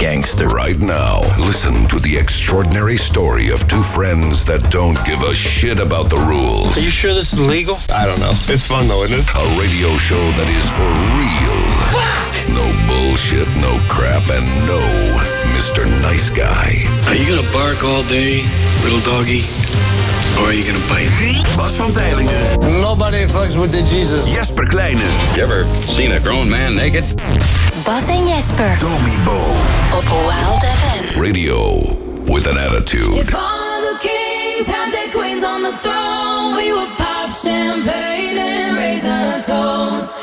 gangster. Right now, listen to the extraordinary story of two friends that don't give a shit about the rules. Are you sure this is legal? I don't know. It's fun though, isn't it? A radio show that is for real. no bullshit, no crap, and no Mr. Nice Guy. Are you gonna bark all day, little doggy? Or are you gonna bite? Bas van Tijlingen. Nobody fucks with the Jesus. Jesper Kleine. You ever seen a grown man naked? Bas en Jesper. Domibo. Op Wild FM. Radio with an attitude. If all of the kings had their queens on the throne, we would pop champagne and raise a toast.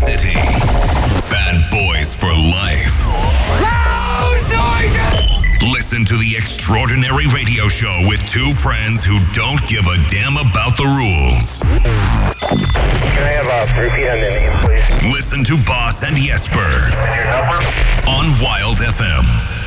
City. Bad boys for life. Listen to the extraordinary radio show with two friends who don't give a damn about the rules. Can I have uh, a repeat on the name, please? Listen to Boss and Jesper on Wild FM.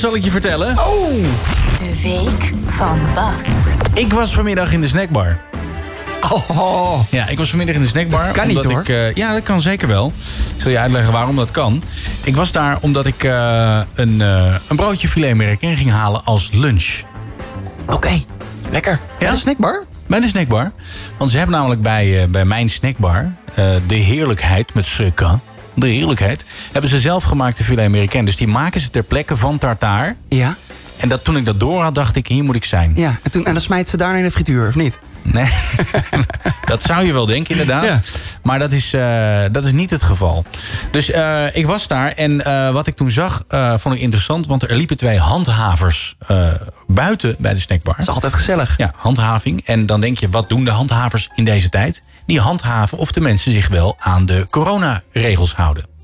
Dat zal ik je vertellen. Oh! De week van Bas. Ik was vanmiddag in de snackbar. Oh, Ja, ik was vanmiddag in de snackbar. Dat kan niet, hoor. Ik, eh, ja, dat kan zeker wel. Ik zal je uitleggen waarom dat kan. Ik was daar omdat ik eh, een, eh, een broodje filetmerk in ging halen als lunch. oké. Lekker. Ja, de snackbar? Bij de snackbar. Want ze hebben namelijk bij, eh, bij mijn snackbar... eh, de heerlijkheid met CK... De heerlijkheid. Hebben ze zelf gemaakte filet américain. Dus die maken ze ter plekke van tartaar. Ja. En dat, toen ik dat door had, dacht ik, hier moet ik zijn. Ja, en, toen, en dan smijt ze daarna in de frituur, of niet? Nee, dat zou je wel denken inderdaad. Ja. Maar dat is, eh, dat is niet het geval. Dus eh, ik was daar en eh, wat ik toen zag, vond ik interessant. Want er liepen twee handhavers buiten bij de snackbar. Dat is altijd gezellig. Ja, handhaving. En dan denk je, wat doen de handhavers in deze tijd? Die handhaven of de mensen zich wel aan de coronaregels houden.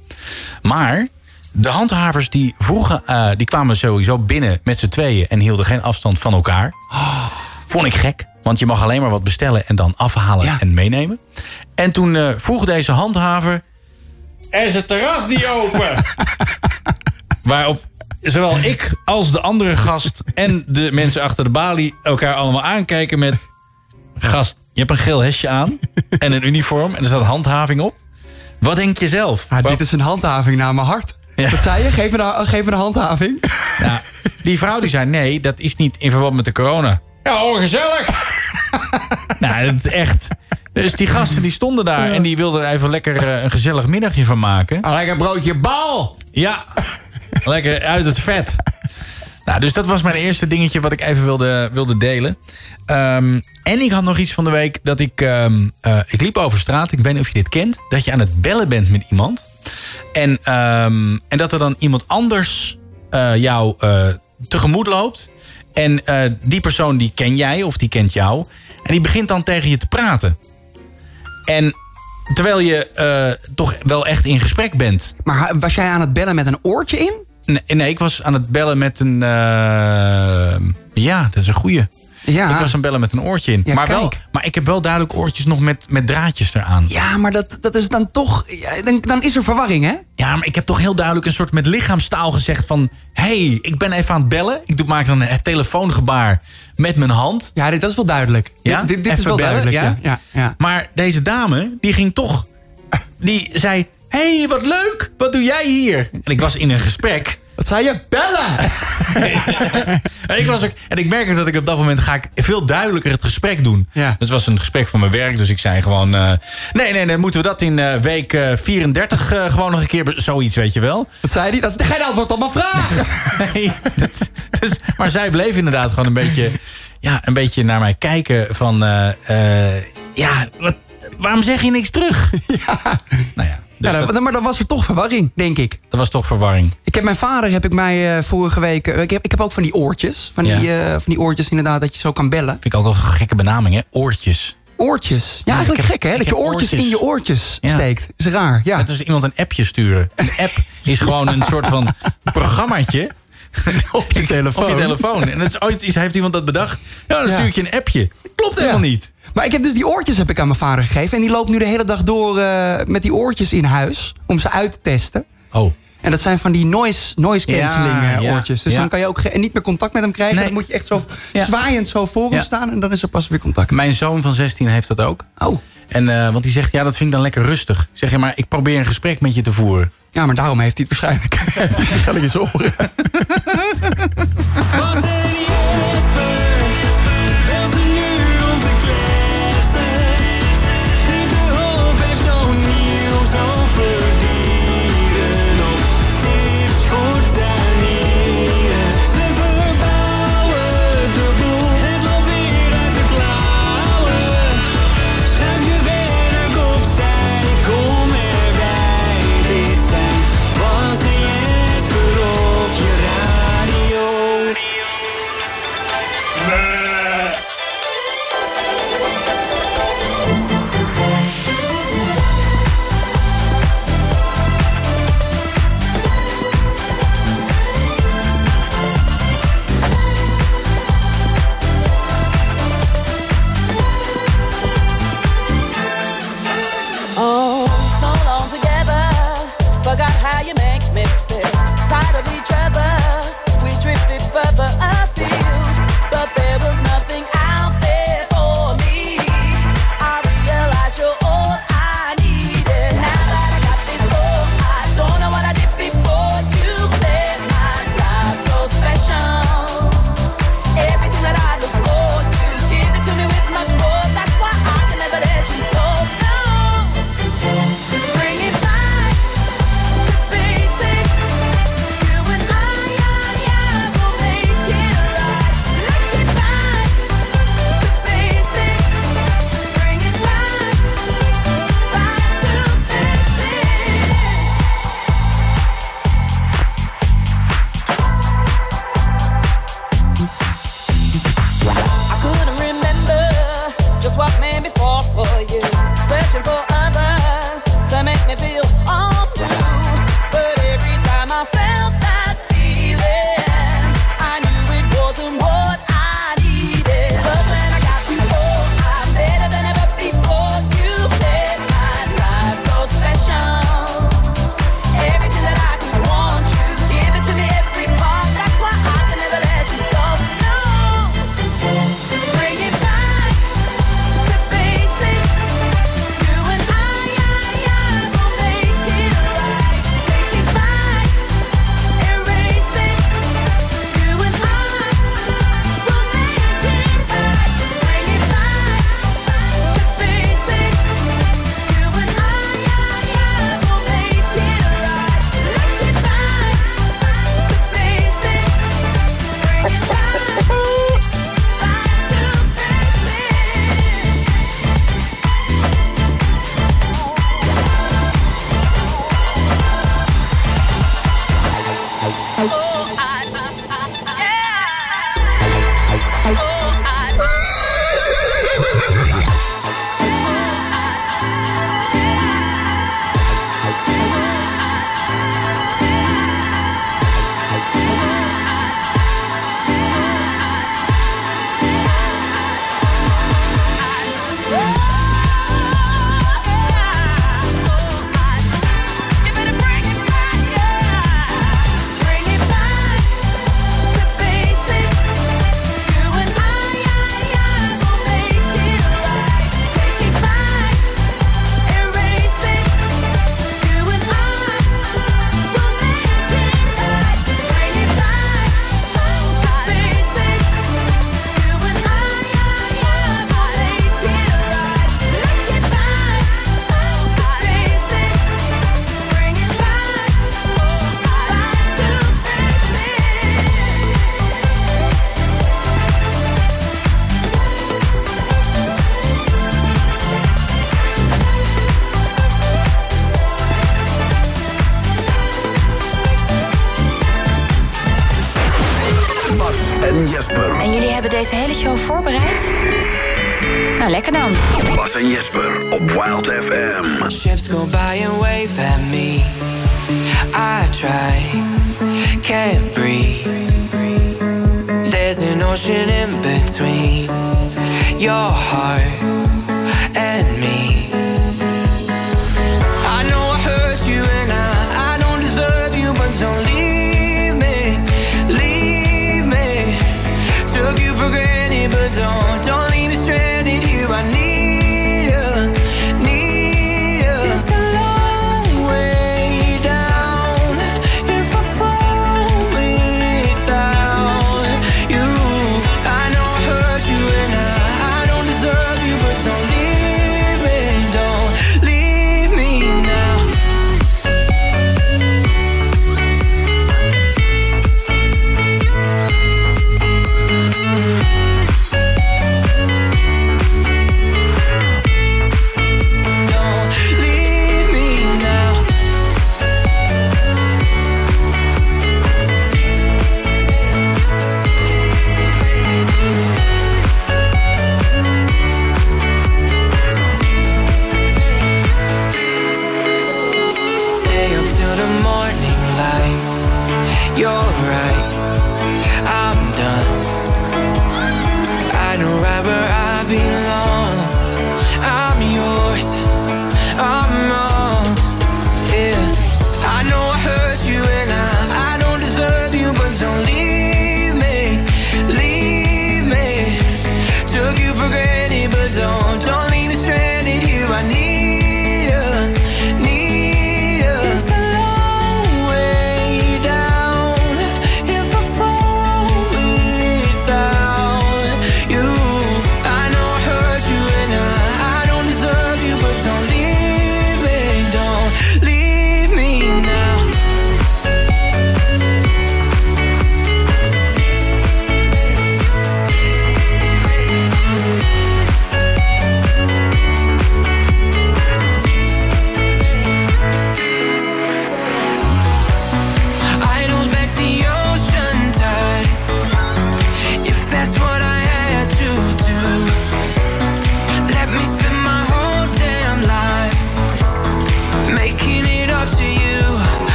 Maar de handhavers die vroegen, eh, die kwamen sowieso binnen met z'n tweeën en hielden geen afstand van elkaar. Vond ik gek, want je mag alleen maar wat bestellen en dan afhalen Ja. en meenemen. En toen eh, vroeg deze handhaver: Er is het terras niet open. Waarop zowel ik als de andere gast en de mensen achter de balie elkaar allemaal aankijken met: Gast, je hebt een geel hesje aan en een uniform en er staat handhaving op. Wat denk je zelf? Ah, dit is een handhaving naar mijn hart. Ja. Wat zei je? Geef me, een, geef me een handhaving. Ja, die vrouw die zei: nee, dat is niet in verband met de corona. Ja, ongezellig. nou, dat is echt. Dus die gasten die stonden daar en die wilden er even lekker eh, een gezellig middagje van maken. Een lekker broodje bal. Ja, lekker uit het vet. Nou, dus dat was mijn eerste dingetje wat ik even wilde, wilde delen. Ehm, en ik had nog iets van de week dat ik... ehm, eh, ik liep over straat, ik weet niet of je dit kent... dat je aan het bellen bent met iemand. En, ehm, en dat er dan iemand anders eh, jou eh, tegemoet loopt. En die persoon die ken jij of die kent jou. En die begint dan tegen je te praten. En terwijl je toch wel echt in gesprek bent... Maar was jij aan het bellen met een oortje in? Nee, nee, ik was aan het bellen met een. ja, dat is een goeie. Ja. Ik was aan het bellen met een oortje in. Ja, maar, wel, maar ik heb wel duidelijk oortjes nog met, met draadjes eraan. Ja, maar dat, dat is dan toch... ja, dan, dan is er verwarring, hè? Ja, maar ik heb toch heel duidelijk een soort met lichaamstaal gezegd van... hey, ik ben even aan het bellen. Ik doe, maak dan een telefoongebaar met mijn hand. Ja, dit dat is wel duidelijk. Ja? Dit, dit, dit is wel bellen, duidelijk, ja, ja. Maar deze dame, die ging toch... Die zei, hey, wat leuk. Wat doe jij hier? En ik was in een gesprek... Wat zei je? Bellen! En ik, was ook, en ik merk dat ik op dat moment ga ik veel duidelijker het gesprek doen. Ja. Dus het was een gesprek van mijn werk. Dus ik zei gewoon... eh, nee, nee, nee, moeten we dat in eh, week eh, 34 eh, gewoon nog een keer... Zoiets, weet je wel. Wat zei hij? Dat is geen antwoord op mijn vraag. Nee, dat- dus, maar zij bleef inderdaad gewoon een beetje... Ja, een beetje naar mij kijken van... ja, wat, waarom zeg je niks terug? ja. Nou ja, dus ja dat, dan- maar dan was er toch verwarring, denk ik. dat was toch verwarring. Ik heb mijn vader, heb ik mij eh, vorige week... eh, ik, heb, ik heb ook van die oortjes. Van die, eh, van die oortjes inderdaad, dat je zo kan bellen. Vind ik ook wel een gekke benaming, hè? Oortjes. Oortjes. Ja, eigenlijk heb- gek, hè? Dat je oortjes, oortjes. in je oortjes Ja. steekt. Is raar, ja. Dat is iemand een appje sturen. Een app is gewoon een soort van programmaatje. op je telefoon. Op je telefoon. En is ooit iets, heeft iemand dat bedacht? Ja, dan stuur ik je een appje. Klopt helemaal niet. Maar ik heb dus die oortjes heb ik aan mijn vader gegeven. En die loopt nu de hele dag door eh, met die oortjes in huis. Om ze uit te testen. Oh. En dat zijn van die noise, noise cancelling eh, oortjes. Dus dan kan je ook niet meer contact met hem krijgen. Dan moet je echt zo zwaaiend zo voor hem staan. En dan is er pas weer contact. Mijn zoon van 16 heeft dat ook. Oh. En, eh, want die zegt, ja, dat vind ik dan lekker rustig. Zeg je maar, ik probeer een gesprek met je te voeren. Ja, maar daarom heeft hij het waarschijnlijk. Stel ik eens oren.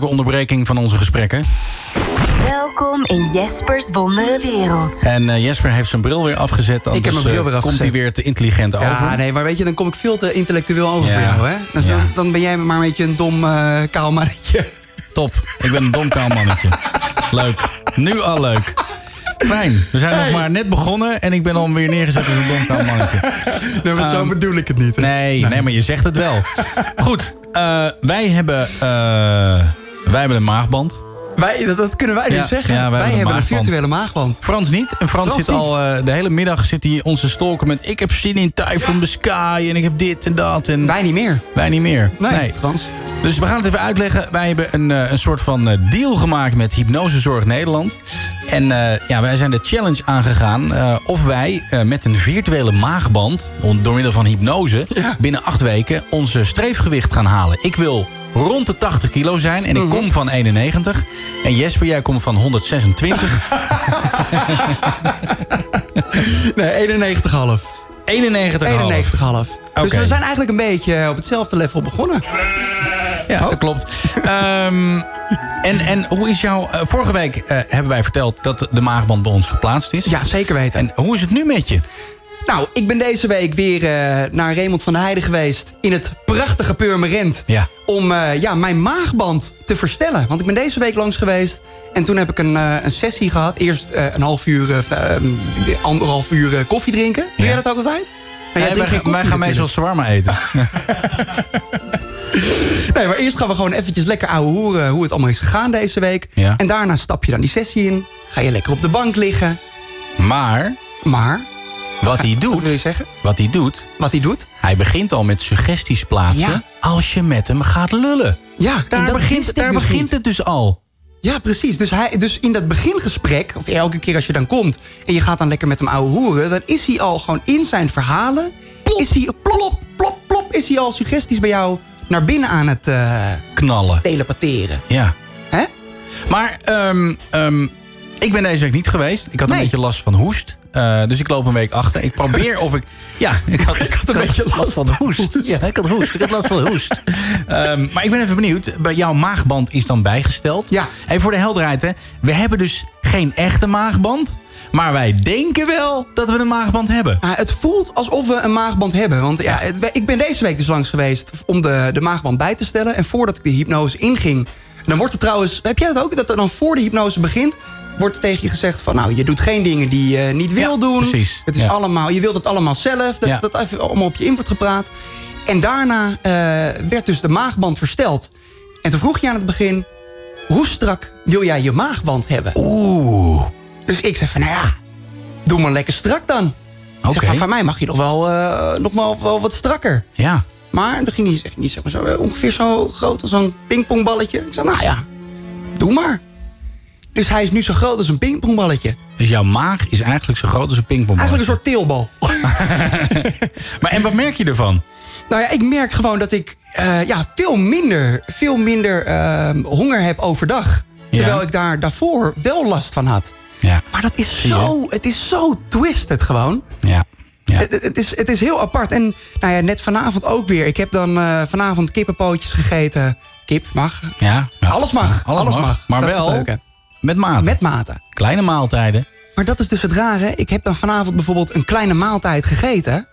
onderbreking van onze gesprekken. Welkom in Jespers wondere wereld. En eh, Jesper heeft zijn bril weer afgezet. Ik heb mijn bril eh, weer Komt afgezet. hij weer te intelligent over. Ja, nee, maar weet je, dan kom ik veel te intellectueel over Ja. voor jou, hè? Dus Ja. dan, dan ben jij maar een beetje een dom eh kaal mannetje. Top. Ik ben een dom kaal mannetje. leuk. Nu al leuk. Fijn. We zijn nog maar net begonnen en ik ben al weer neergezet als een dom kaal mannetje. Nee, maar zo Ehm, bedoel ik het niet. hè? Nee, nee, maar je zegt het wel. Goed, eh, wij hebben, eh, wij hebben een maagband. Wij, dat, dat kunnen wij Ja, dus zeggen. ja, wij wij hebben een maagband. virtuele maagband. Frans niet. En Frans, Frans zit niet. al eh, de hele middag zit hij onze stolken met... ik heb zin in Typhoon the Sky en ik heb dit en dat. En Wij niet meer. wij niet meer. Nee, Frans. Dus we gaan het even uitleggen. Wij hebben een, eh, een soort van eh, deal gemaakt met Hypnosezorg Nederland. En ja, wij zijn de challenge aangegaan of wij met een virtuele maagband... door middel van hypnose, binnen acht weken onze streefgewicht gaan halen. Ik wil rond de 80 kilo zijn en ik kom van 91. En Jesper, jij komt van 126. Nee, 91,5. 91,5. 91,5. Dus we zijn eigenlijk een beetje op hetzelfde level begonnen. Ja, dat klopt. Ehm, en, en hoe is jouw... eh, vorige week eh, hebben wij verteld dat de maagband bij ons geplaatst is. Ja, zeker weten. En hoe is het nu met je? Nou, ik ben deze week weer eh, naar Raymond van der Heijden geweest... in het prachtige Purmerend. Ja. Om eh, ja, mijn maagband te verstellen. Want ik ben deze week langs geweest. En toen heb ik een, eh, een sessie gehad. Eerst een half uur, eh, eh, anderhalf uur koffie drinken. Doe jij dat ook altijd? Nou, Nee, wij, gaan meestal natuurlijk. shawarma eten. Nee, maar eerst gaan we gewoon eventjes lekker ouwe hoeren... hoe het allemaal is gegaan deze week. Ja. En daarna stap je dan die sessie in. Ga je lekker op de bank liggen. Maar Maar, wat hij wat doet, wil je zeggen? wat hij doet, Wat hij doet? hij begint al met suggesties plaatsen Ja. als je met hem gaat lullen. Ja, Daar begint, daar dus begint niet. het dus al. Ja, precies. Dus, hij, dus in dat begingesprek, of elke keer als je dan komt... en je gaat dan lekker met hem ouwe hoeren... dan is hij al gewoon in zijn verhalen... is hij plop, plop, plop... is hij al suggesties bij jou naar binnen aan het eh, Knallen. telepatheren. Ja. Hè? Maar ehm, ehm, ik ben deze week niet geweest. Ik had een beetje last van hoest. Eh, dus ik loop een week achter. Ik probeer of ik... Ja, ik had, ik had een beetje last van hoest. Ja, ik had hoest. Ik had last van hoest. Ehm, maar ik ben even benieuwd. Bij jouw maagband is dan bijgesteld. Ja. Even voor de helderheid. Hè. We hebben dus geen echte maagband. Maar wij denken wel dat we een maagband hebben. Ah, het voelt alsof we een maagband hebben. Want ja, het- ik ben deze week dus langs geweest om de, de maagband bij te stellen. En voordat ik de hypnose inging... dan wordt er trouwens... Heb jij dat ook? Dat er dan voor de hypnose begint... wordt er tegen je gezegd van... nou, je doet geen dingen die je niet wil Ja, doen. precies. Het is Ja. allemaal, je wilt het allemaal zelf. Dat, Ja. dat even allemaal op je in wordt gepraat. En daarna eh, werd dus de maagband versteld. En toen vroeg je aan het begin... hoe strak wil jij je maagband hebben? Oeh. Dus ik zei van, nou ja, doe maar lekker strak dan. Oké. van, van mij mag je nog wel, eh, nog wel, wel wat strakker. Ja. Maar dan ging hij zeg, niet zeg maar zo, eh, ongeveer zo groot als zo'n pingpongballetje. Ik zei, nou ja, doe maar. Dus hij is nu zo groot als een pingpongballetje. Dus jouw maag is eigenlijk zo groot als een pingpongbal. Eigenlijk een soort teelbal. Maar en wat merk je ervan? nou ja, ik merk gewoon dat ik eh, ja, veel minder, veel minder ehm, honger heb overdag. Ja. Terwijl ik daar daarvoor wel last van had. Ja. Maar dat is zo, het is zo twisted gewoon. Ja. Ja. Het, is, het is heel apart. En nou ja, net vanavond ook weer. Ik heb dan eh, vanavond kippenpootjes gegeten. Kip mag. Ja, ja. Alles mag. Alles, Alles mag. mag. Maar Dat wel met mate. Met mate. Kleine maaltijden. Maar dat is dus het rare. Ik heb dan vanavond bijvoorbeeld een kleine maaltijd gegeten.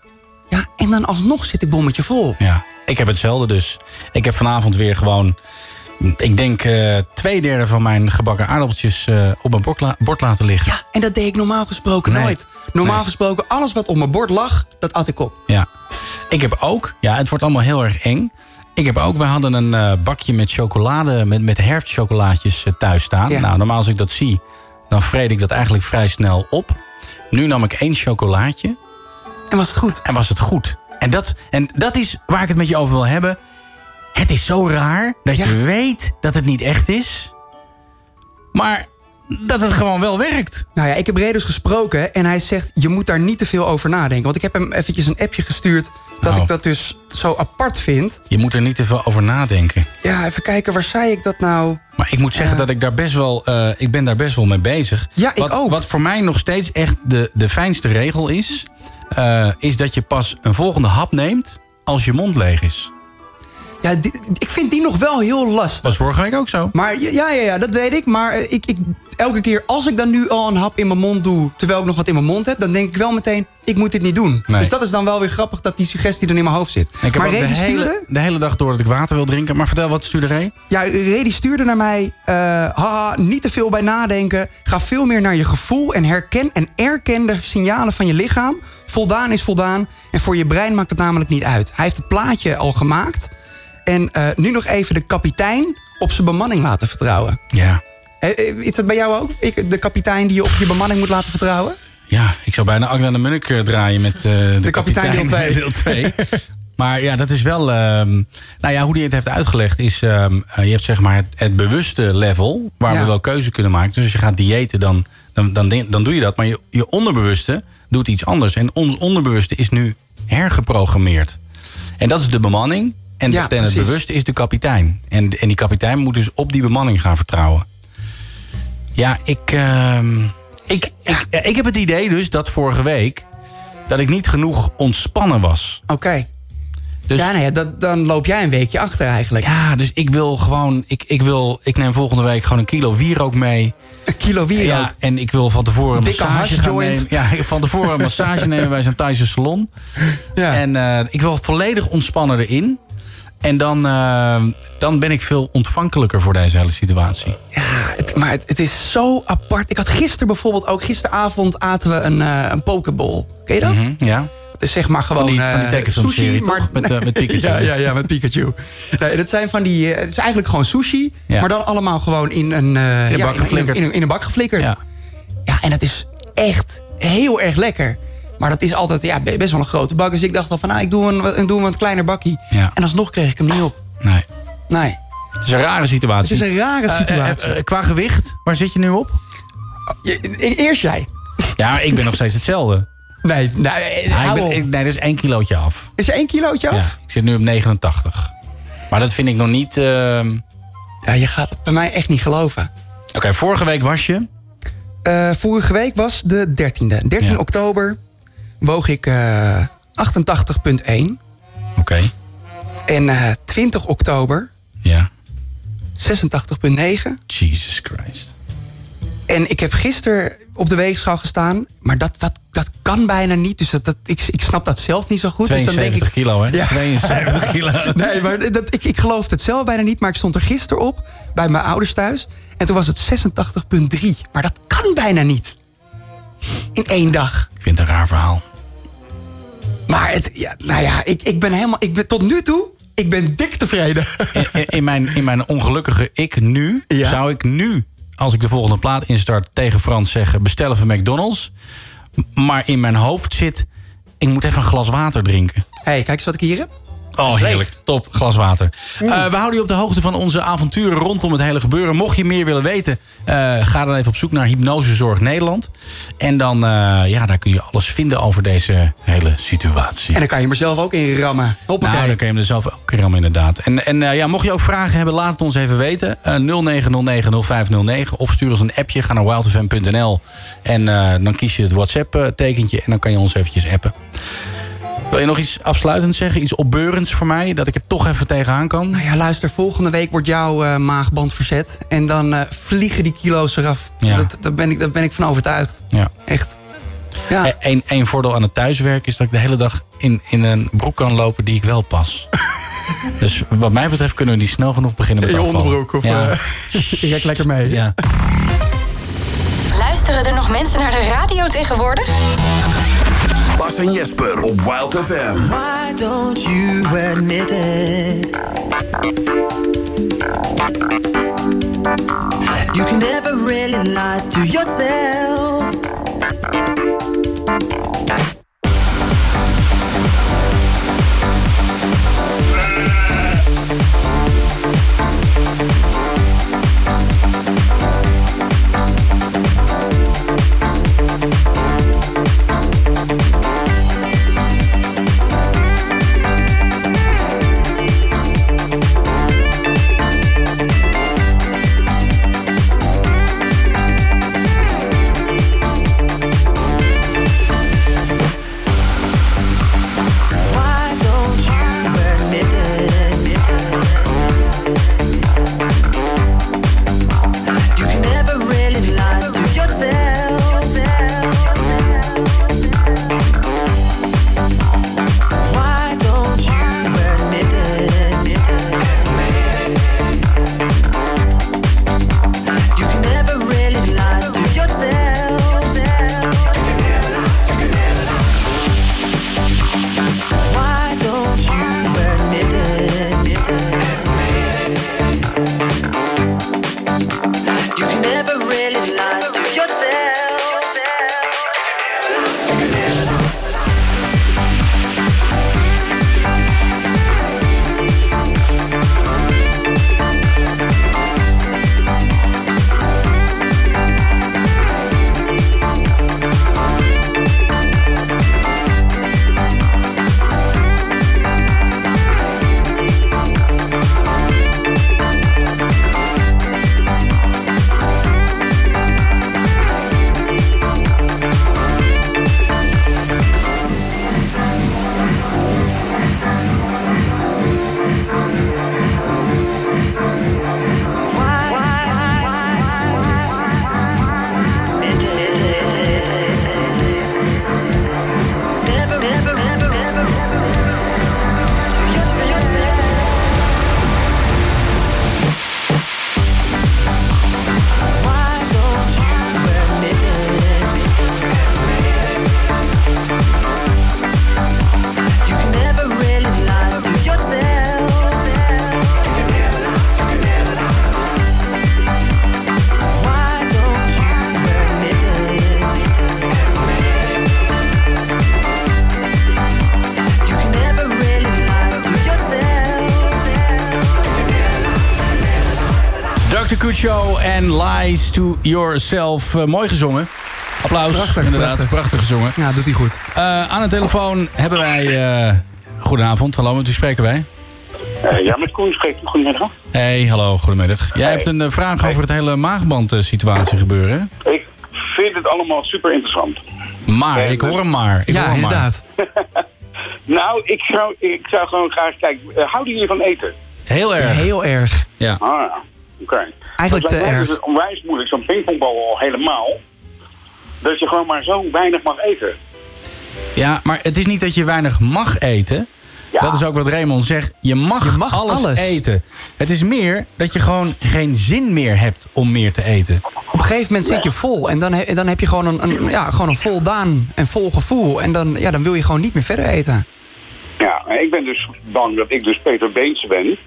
Ja, en dan alsnog zit ik bommetje vol. Ja. Ik heb hetzelfde dus. Ik heb vanavond weer gewoon... Ik denk eh twee derde van mijn gebakken aardappeltjes eh, op mijn bord, la- bord laten liggen. Ja, en dat deed ik normaal gesproken Nee. nooit. Normaal Nee. gesproken, alles wat op mijn bord lag, dat at ik op. Ja. Ik heb ook... Ja, het wordt allemaal heel erg eng. Ik heb ook... We hadden een eh, bakje met chocolade... Met, met herfstchocolaatjes thuis staan. Ja. Nou, normaal als ik dat zie... Dan vreet ik dat eigenlijk vrij snel op. Nu nam ik één chocolaatje. En was het goed? En was het goed. En dat, en dat is waar ik het met je over wil hebben. Het is zo raar dat Ja. je weet dat het niet echt is. Maar dat het gewoon wel werkt. Nou ja, ik heb Redus gesproken en hij zegt... je moet daar niet te veel over nadenken. Want ik heb hem eventjes een appje gestuurd... dat Nou. ik dat dus zo apart vind. Je moet er niet te veel over nadenken. Ja, even kijken, waar zei ik dat nou? Maar ik moet zeggen Ja. dat ik daar best wel, eh, ik ben daar best wel mee bezig. Ja, ik wat, ook. Wat voor mij nog steeds echt de, de fijnste regel is... eh, is dat je pas een volgende hap neemt als je mond leeg is. Ja, die- ik vind die nog wel heel lastig. Was vorige week ook zo. Maar ja, ja, ja dat weet ik. Maar eh, ik, ik, elke keer als ik dan nu al een hap in mijn mond doe... terwijl ik nog wat in mijn mond heb... dan denk ik wel meteen, ik moet dit niet doen. Nee. Dus dat is dan wel weer grappig dat die suggestie dan in mijn hoofd zit. Ik heb maar de Redi hele, stuurde... de hele dag door dat ik water wil drinken. Maar vertel, wat stuurde Ray? Ja, Redi stuurde naar mij... eh, haha, niet te veel bij nadenken. Ga veel meer naar je gevoel en herken en erken de signalen van je lichaam. Voldaan is voldaan. En voor je brein maakt het namelijk niet uit. Hij heeft het plaatje al gemaakt. En eh, nu nog even de kapitein op zijn bemanning laten vertrouwen. Ja. Eh, Is dat bij jou ook? Ik, de kapitein die je op je bemanning moet laten vertrouwen? Ja, ik zou bijna Agda de Munnik eh, draaien met eh, de, kapitein deel twee. deel 2. maar ja, dat is wel... ehm, nou ja, hoe hij het heeft uitgelegd is... ehm, eh, je hebt zeg maar het, het bewuste level... waar Ja. we wel keuze kunnen maken. Dus als je gaat diëten, dan, dan, dan, dan doe je dat. Maar je, je onderbewuste doet iets anders. En ons onderbewuste is nu hergeprogrammeerd. En dat is de bemanning. En, Ja, en het bewuste is de kapitein. En, en die kapitein moet dus op die bemanning gaan vertrouwen. Ja, ik, ehm, ik, ik, ik heb het idee dus dat vorige week... dat ik niet genoeg ontspannen was. Oké. Dus, ja, nou ja, dat, dan loop jij een weekje achter eigenlijk. ja, dus ik wil gewoon... Ik, ik, wil, ik neem volgende week gewoon een kilo wierook mee. Een kilo wierook. Ja, en ik wil van tevoren een massage gaan nemen. Ja, van tevoren een massage nemen bij zo'n Thaise salon. Ja. En eh, ik wil volledig ontspannen erin. En dan, eh, dan ben ik veel ontvankelijker voor deze hele situatie. Ja, het- maar het, het is zo apart. Ik had gisteren bijvoorbeeld ook... Gisteravond aten we een, eh een pokeball. Ken je dat? Mhm, ja. Het is zeg maar gewoon Van die- van die eh, tekenfilmserie, sushi, toch? maar Met, met Pikachu. ja, ja, ja, met Pikachu. Nee, dat zijn van die. het is eigenlijk gewoon sushi, Ja. maar dan allemaal gewoon in een, In een ja, bak geflikkerd. In, een- in een bak geflikkerd. Ja. Ja. en dat is echt heel erg lekker. Maar dat is altijd ja, be- best wel een grote bak. Dus ik dacht al van, nou, ik doe een, ik doe een wat kleiner bakkie. Ja. En alsnog kreeg ik hem niet op. Nee. Nee. Het is een rare situatie. Het is een rare Eh, eh, situatie. eh, qua gewicht, waar zit je nu op? E- Eerst jij. Ja, ik ben nog steeds hetzelfde. Nee, nee, eh, Ja, ik ben, nee, dat is één kilootje af. Is er één kilootje af? Ja, ik zit nu op 89. Maar dat vind ik nog niet... ehm, Ja, je gaat het bij mij echt niet geloven. Oké, vorige week was je... Vorige week was de 13e. 13 Ja. oktober woog ik eh 88,1. Oké, En eh 20 oktober ja. 86,9. Jesus Christ. En ik heb gisteren op de weegschaal gestaan. Maar dat, dat, dat kan bijna niet. Dus dat, dat, ik, ik snap dat zelf niet zo goed. Dus dan denk 72 ik, kilo, hè? Ja. 72 kilo. Nee, maar dat, ik, ik geloof het zelf bijna niet. Maar ik stond er gisteren op bij mijn ouders thuis. En toen was het 86,3. Maar dat kan bijna niet. In één dag. Ik vind het een raar verhaal. Maar het, ja, nou ja, ik, ik ben helemaal. Ik ben tot nu toe. Ik ben dik tevreden. In, mijn, in mijn ongelukkige ik nu... Ja. zou ik nu, als ik de volgende plaat instart... tegen Frans zeggen, bestel even McDonald's. Maar in mijn hoofd zit... ik moet even een glas water drinken. hey, kijk eens wat ik hier heb. Oh, heerlijk. Top, glas water. Eh, we houden je op de hoogte van onze avonturen rondom het hele gebeuren. Mocht je meer willen weten, eh, ga dan even op zoek naar Hypnosezorg Nederland. En dan, eh, ja, daar kun je alles vinden over deze hele situatie. En dan kan je hem er zelf ook in rammen. Hoppakee. Nou, dan kun je hem er zelf ook aan inderdaad. En, en ja, mocht je ook vragen hebben, laat het ons even weten. Eh 0909-0509. Of stuur ons een appje. Ga naar wildfm.nl. En dan kies je het WhatsApp-tekentje. En dan kan je ons eventjes appen. Wil je nog iets afsluitends zeggen? Iets opbeurends voor mij? Dat ik er toch even tegenaan kan? Nou ja, luister, volgende week wordt jouw eh, maagband verzet. En dan eh, vliegen die kilo's eraf. Ja. Dat, daar, ben ik, daar ben ik van overtuigd. Ja. Echt. Ja. Eén één voordeel aan het thuiswerk is dat ik de hele dag in, in een broek kan lopen die ik wel pas. dus wat mij betreft kunnen we die snel genoeg beginnen met In je afvallen. onderbroek of, ja. eh, ik kijk lekker mee. ja. Luisteren er nog mensen naar de radio tegenwoordig? Bas en Jesper op Wild FM. Why don't you admit it? You can never really lie to yourself. Lies to Yourself. Eh, mooi gezongen. Applaus. Prachtig, Inderdaad, prachtig. prachtig, gezongen. Ja, doet hij goed. Eh, aan de telefoon hebben wij... eh, goedenavond, hallo, met wie spreken wij? Eh, ja, met Koen spreekt. Goedemiddag. Hey, hallo, goedemiddag. Jij Hey. hebt een vraag over het hele maagband-situatie gebeuren? Ik vind het allemaal super interessant. Maar, ik hoor hem maar. Ik Ja, hoor hem maar. inderdaad. Nou, ik zou, ik zou gewoon graag kijken. houden jullie van eten? Heel erg. Heel erg. Ja. Ah, ja. Oké. Eigenlijk te erg. dus onwijs moeilijk, zo'n pingpongbal al helemaal. Dat je gewoon maar zo weinig mag eten. Ja, maar het is niet dat je weinig mag eten. Dat is ook wat Raymond zegt. Je mag, mag alles, alles. eten. Het is meer dat je gewoon geen zin meer hebt om meer te eten. Op een gegeven moment zit je vol. En dan, he- dan heb je gewoon een, een, ja, gewoon een voldaan en vol gevoel. En dan, ja, dan wil je gewoon niet meer verder eten. Ja, en ik ben dus bang dat ik dus Peter Beens ben.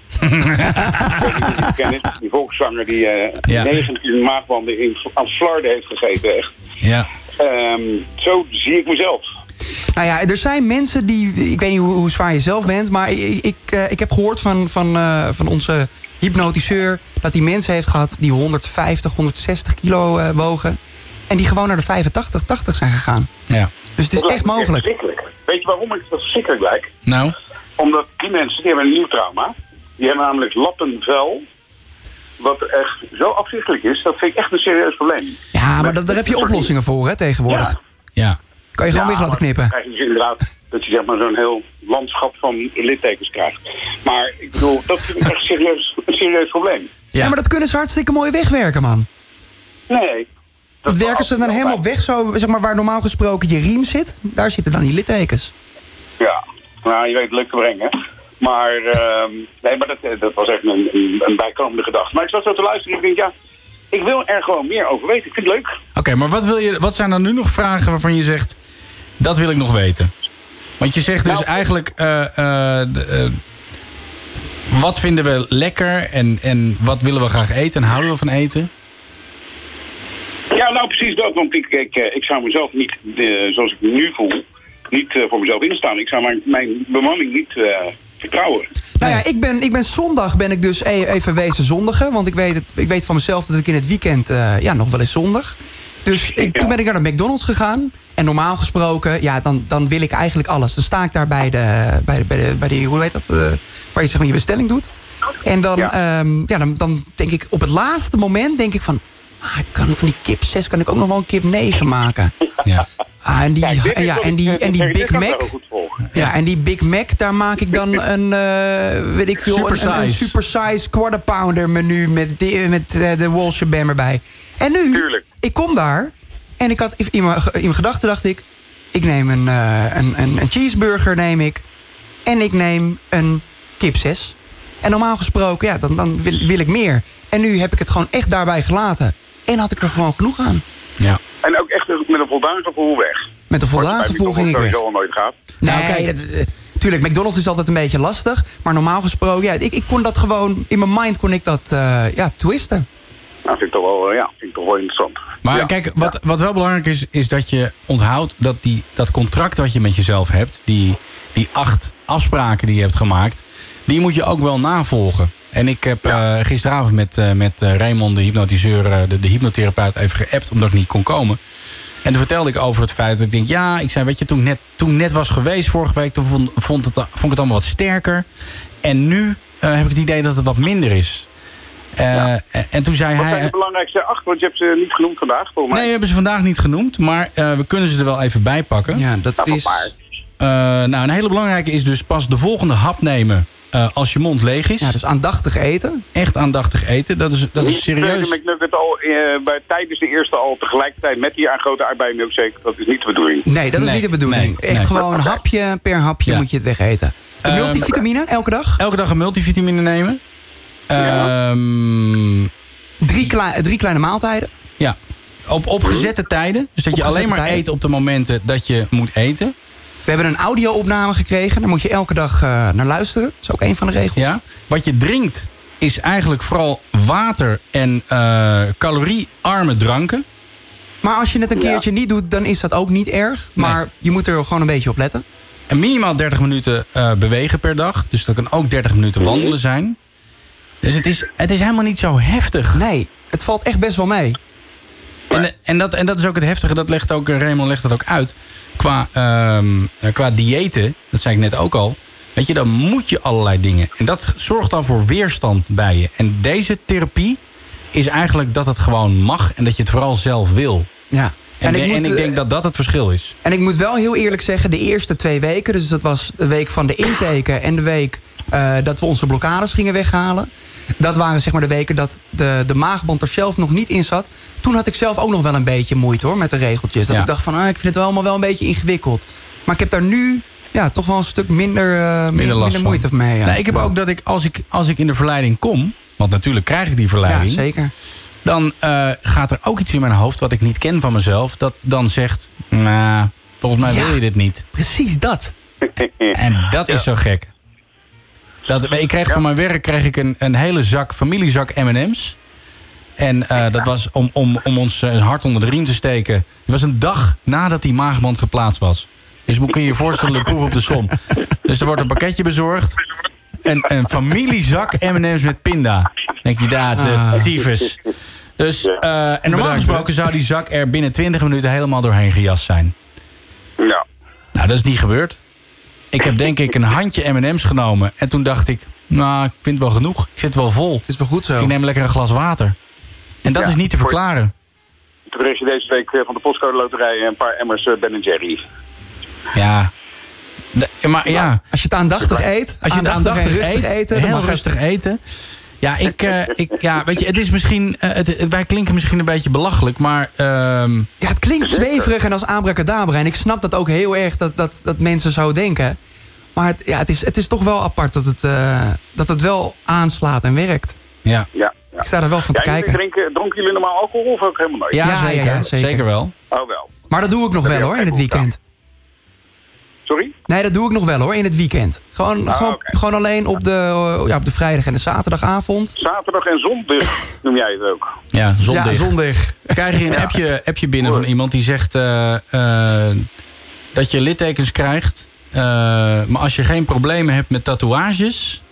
die die volkszanger die eh Ja. 19 maagwanden in, aan Florida heeft gegeten. Echt. Ja. Ehm, zo zie ik mezelf. Nou ja, er zijn mensen die... Ik weet niet hoe, hoe zwaar je zelf bent... maar ik, ik, eh, ik heb gehoord van, van, eh, van onze hypnotiseur... dat hij mensen heeft gehad die 150, 160 kilo eh, wogen... en die gewoon naar de 85, 80 zijn gegaan. Ja. Dus het is Dat echt mogelijk. verschrikkelijk. Weet je waarom ik dat verschrikkelijk lijk? Nou? Omdat die mensen die hebben een nieuw trauma. Die hebben namelijk lappenvel. Wat echt zo afzichtelijk is, dat vind ik echt een serieus probleem. Ja, maar dat, daar heb je oplossingen voor hè, tegenwoordig. Ja. Ja. Kan je gewoon weg laten knippen. dan krijg je dus inderdaad dat je zeg maar zo'n heel landschap van littekens krijgt. Maar ik bedoel, dat vind ik echt serieus, een serieus probleem. Ja. maar dat kunnen ze hartstikke mooi wegwerken, man. Nee. Dat werken ze dan helemaal weg, zo, zeg maar, waar normaal gesproken je riem zit. Daar zitten dan die littekens. Ja, nou, je weet het leuk te brengen. Maar, ehm, nee, maar dat, eh, dat was echt een, een, een bijkomende gedachte. Maar ik zat zo te luisteren en ik denk, ja, ik wil er gewoon meer over weten. Ik vind het leuk. Oké, maar wat, wil je, wat zijn dan nu nog vragen waarvan je zegt... dat wil ik nog weten? Want je zegt dus Nou, eigenlijk... eh, eh, wat vinden we lekker en, en wat willen we graag eten en houden we van eten? Ja, nou precies dat. Want ik, ik, eh, ik zou mezelf niet, eh, zoals ik me nu voel, niet eh, voor mezelf instaan. Ik zou mijn, mijn bemanning niet vertrouwen. Nou ja, ik ben, ik ben zondag ben ik dus e- even wezen zondigen. Want ik weet, het, ik weet van mezelf dat ik in het weekend ja, nog wel eens zondag. Dus ik, toen ben ik naar de McDonald's gegaan. En normaal gesproken, ja, dan, dan wil ik eigenlijk alles. Dan sta ik daar bij de, bij de, bij de, bij die, hoe heet dat, waar je zeg maar je bestelling doet. En dan, ja. ja, dan, dan denk ik op het laatste moment, denk ik van... Ah, ik kan van die kip 6 kan ik ook nog wel een kip 9 maken. Ja. Ah, en die, ja, en die, eh, en die Big Mac... Ja, en die Big Mac, daar maak ik dan een, eh, weet ik veel, een, een, een Supersize. supersize quarter pounder menu met, de, met eh, de Wall Shabam erbij. En nu, Tuurlijk. ik kom daar en ik had in mijn, in mijn gedachten dacht ik, ik neem een, eh, een, een, een cheeseburger neem ik en ik neem een kip 6. En normaal gesproken, ja, dan, dan wil, wil ik meer. En nu heb ik het gewoon echt daarbij gelaten. En had ik er gewoon genoeg aan. Ja. En ook echt met een voldaan gevoel weg. Met een voldaan gevoel ging ik weg. al nooit gaat. Nou, kijk, dat, eh, tuurlijk, McDonald's is altijd een beetje lastig. Maar normaal gesproken, ja, ik, ik kon dat gewoon... In mijn mind kon ik dat, eh, ja, twisten. Nou, vind ik toch wel, eh, ja, vind ik toch wel interessant. Maar Ja. kijk, wat, wat wel belangrijk is, is dat je onthoudt dat die, dat contract wat je met jezelf hebt, die, die acht afspraken die je hebt gemaakt, die moet je ook wel navolgen. En ik heb eh, gisteravond met, eh, met eh, Raymond, de hypnotiseur, eh, de, de hypnotherapeut, even geappt omdat ik niet kon komen. En toen vertelde ik over het feit dat ik denk, ja, ik zei, weet je, toen ik net, toen ik net was geweest vorige week, toen vond, vond, het, vond ik het allemaal wat sterker. En nu eh, heb ik het idee dat het wat minder is. Eh, En toen zei Wat hij. zijn de belangrijkste acht? Want je hebt ze niet genoemd vandaag, volgens mij. Nee, we hebben ze vandaag niet genoemd, maar eh, we kunnen ze er wel even bij pakken. Ja, dat Nou, is... Eh, nou, een hele belangrijke is dus pas de volgende hap nemen eh, als je mond leeg is. Ja, dus aandachtig eten. Echt aandachtig eten, dat is, dat is serieus. McNugget al eh, bij, tijdens de eerste al tegelijkertijd met die aan grote aardbei milkshake. Dat is niet de bedoeling. Nee, dat is Nee, niet de bedoeling. nee, Echt nee. gewoon hapje per hapje Ja. moet je het wegeten. De Ehm, multivitamine, elke dag. Elke dag een multivitamine nemen. Ja. Ehm, Drie, klei- drie kleine maaltijden. ja. Op, op gezette tijden. Dus dat je alleen maar tijden. eet op de momenten dat je moet eten. We hebben een audio-opname gekregen. Daar moet je elke dag eh, naar luisteren. Dat is ook een van de regels. Ja. Wat je drinkt is eigenlijk vooral water en eh, caloriearme dranken. Maar als je het een Ja. keertje niet doet, dan is dat ook niet erg. Maar je moet er gewoon een beetje op letten. En minimaal 30 minuten eh, bewegen per dag. Dus dat kan ook 30 minuten wandelen zijn. Dus het is, het is helemaal niet zo heftig. Nee, het valt echt best wel mee. En, en, dat, en dat is ook het heftige, dat legt ook, eh, Raymond legt dat ook uit. Qua, ehm, eh, qua diëten, dat zei ik net ook al. Weet je, dan moet je allerlei dingen. En dat zorgt dan voor weerstand bij je. En deze therapie is eigenlijk dat het gewoon mag en dat je het vooral zelf wil. Ja. En, En ik en ik, eh, denk dat dat het verschil is. En ik moet wel heel eerlijk zeggen, de eerste twee weken... dus dat was de week van de inteken en de week dat we onze blokkades gingen weghalen... dat waren zeg maar de weken dat de, de maagband er zelf nog niet in zat. Toen had ik zelf ook nog wel een beetje moeite hoor, met de regeltjes. Dat Ja. ik dacht van, ah, ik vind het wel allemaal wel een beetje ingewikkeld. Maar ik heb daar nu ja, toch wel een stuk minder, eh, min- Minder moeite van. mee. Ja. Nou, ik heb ook dat ik als, ik, als ik in de verleiding kom... want natuurlijk krijg ik die ja, verleiding... zeker. dan eh, gaat er ook iets in mijn hoofd wat ik niet ken van mezelf... dat dan zegt, nou, volgens mij Ja. wil je dit niet. Precies dat. En dat is zo gek. Dat, ik kreeg van mijn werk kreeg ik een, een hele zak, familiezak M&M's. En eh, dat was om, om, om ons eh, hart onder de riem te steken. Het was een dag nadat die maagband geplaatst was. Dus moet kun je je voorstellen, de proef op de som. Dus er wordt een pakketje bezorgd. Een, een familiezak M&M's met pinda. Dan denk je, daar, de Ah. tyfus. Dus, eh, en normaal Bedankt, gesproken zou die zak er binnen 20 minuten helemaal doorheen gejast zijn. Ja. Nou, dat is niet gebeurd. Ik heb denk ik een handje M&M's genomen. En toen dacht ik, nou, ik vind het wel genoeg. Ik zit wel vol. Het is wel goed zo. Ik neem lekker een glas water. En dat Ja, is niet te verklaren. Toen kreeg je deze week eh, van de postcode loterij een paar emmers eh, Ben Jerry. Ja. De- maar ja, Als je het aandachtig eet, als je het aandachtig rustig eet, eten, dan heel rustig eten. Ja, ik, eh, ik, ja, weet je, het is misschien, eh, het, wij klinken misschien een beetje belachelijk, maar ehm, Ja, het klinkt zweverig en als abracadabra. En ik snap dat ook heel erg dat, dat, dat mensen zo denken. Maar het, ja, het, is, het is toch wel apart dat het, eh, dat het wel aanslaat en werkt. ja. Ja. ja. Ik sta er wel van te Ja, kijken. drinken, dronken jullie normaal alcohol of ook helemaal nooit? Ja, zeker, ja, zeker. zeker wel. Oh wel. Maar dat doe ik nog Dat wel hoor, in het weekend. Sorry? Nee, dat doe ik nog wel hoor, in het weekend. Gewoon, Ah, gewoon, gewoon alleen op de, eh, ja, op de vrijdag en de zaterdagavond. Zaterdag en zondag noem jij het ook. Ja, zondag. Ja, zondag. krijg je een appje, appje binnen van iemand die zegt eh, eh, dat je littekens krijgt. eh, maar als je geen problemen hebt met tatoeages.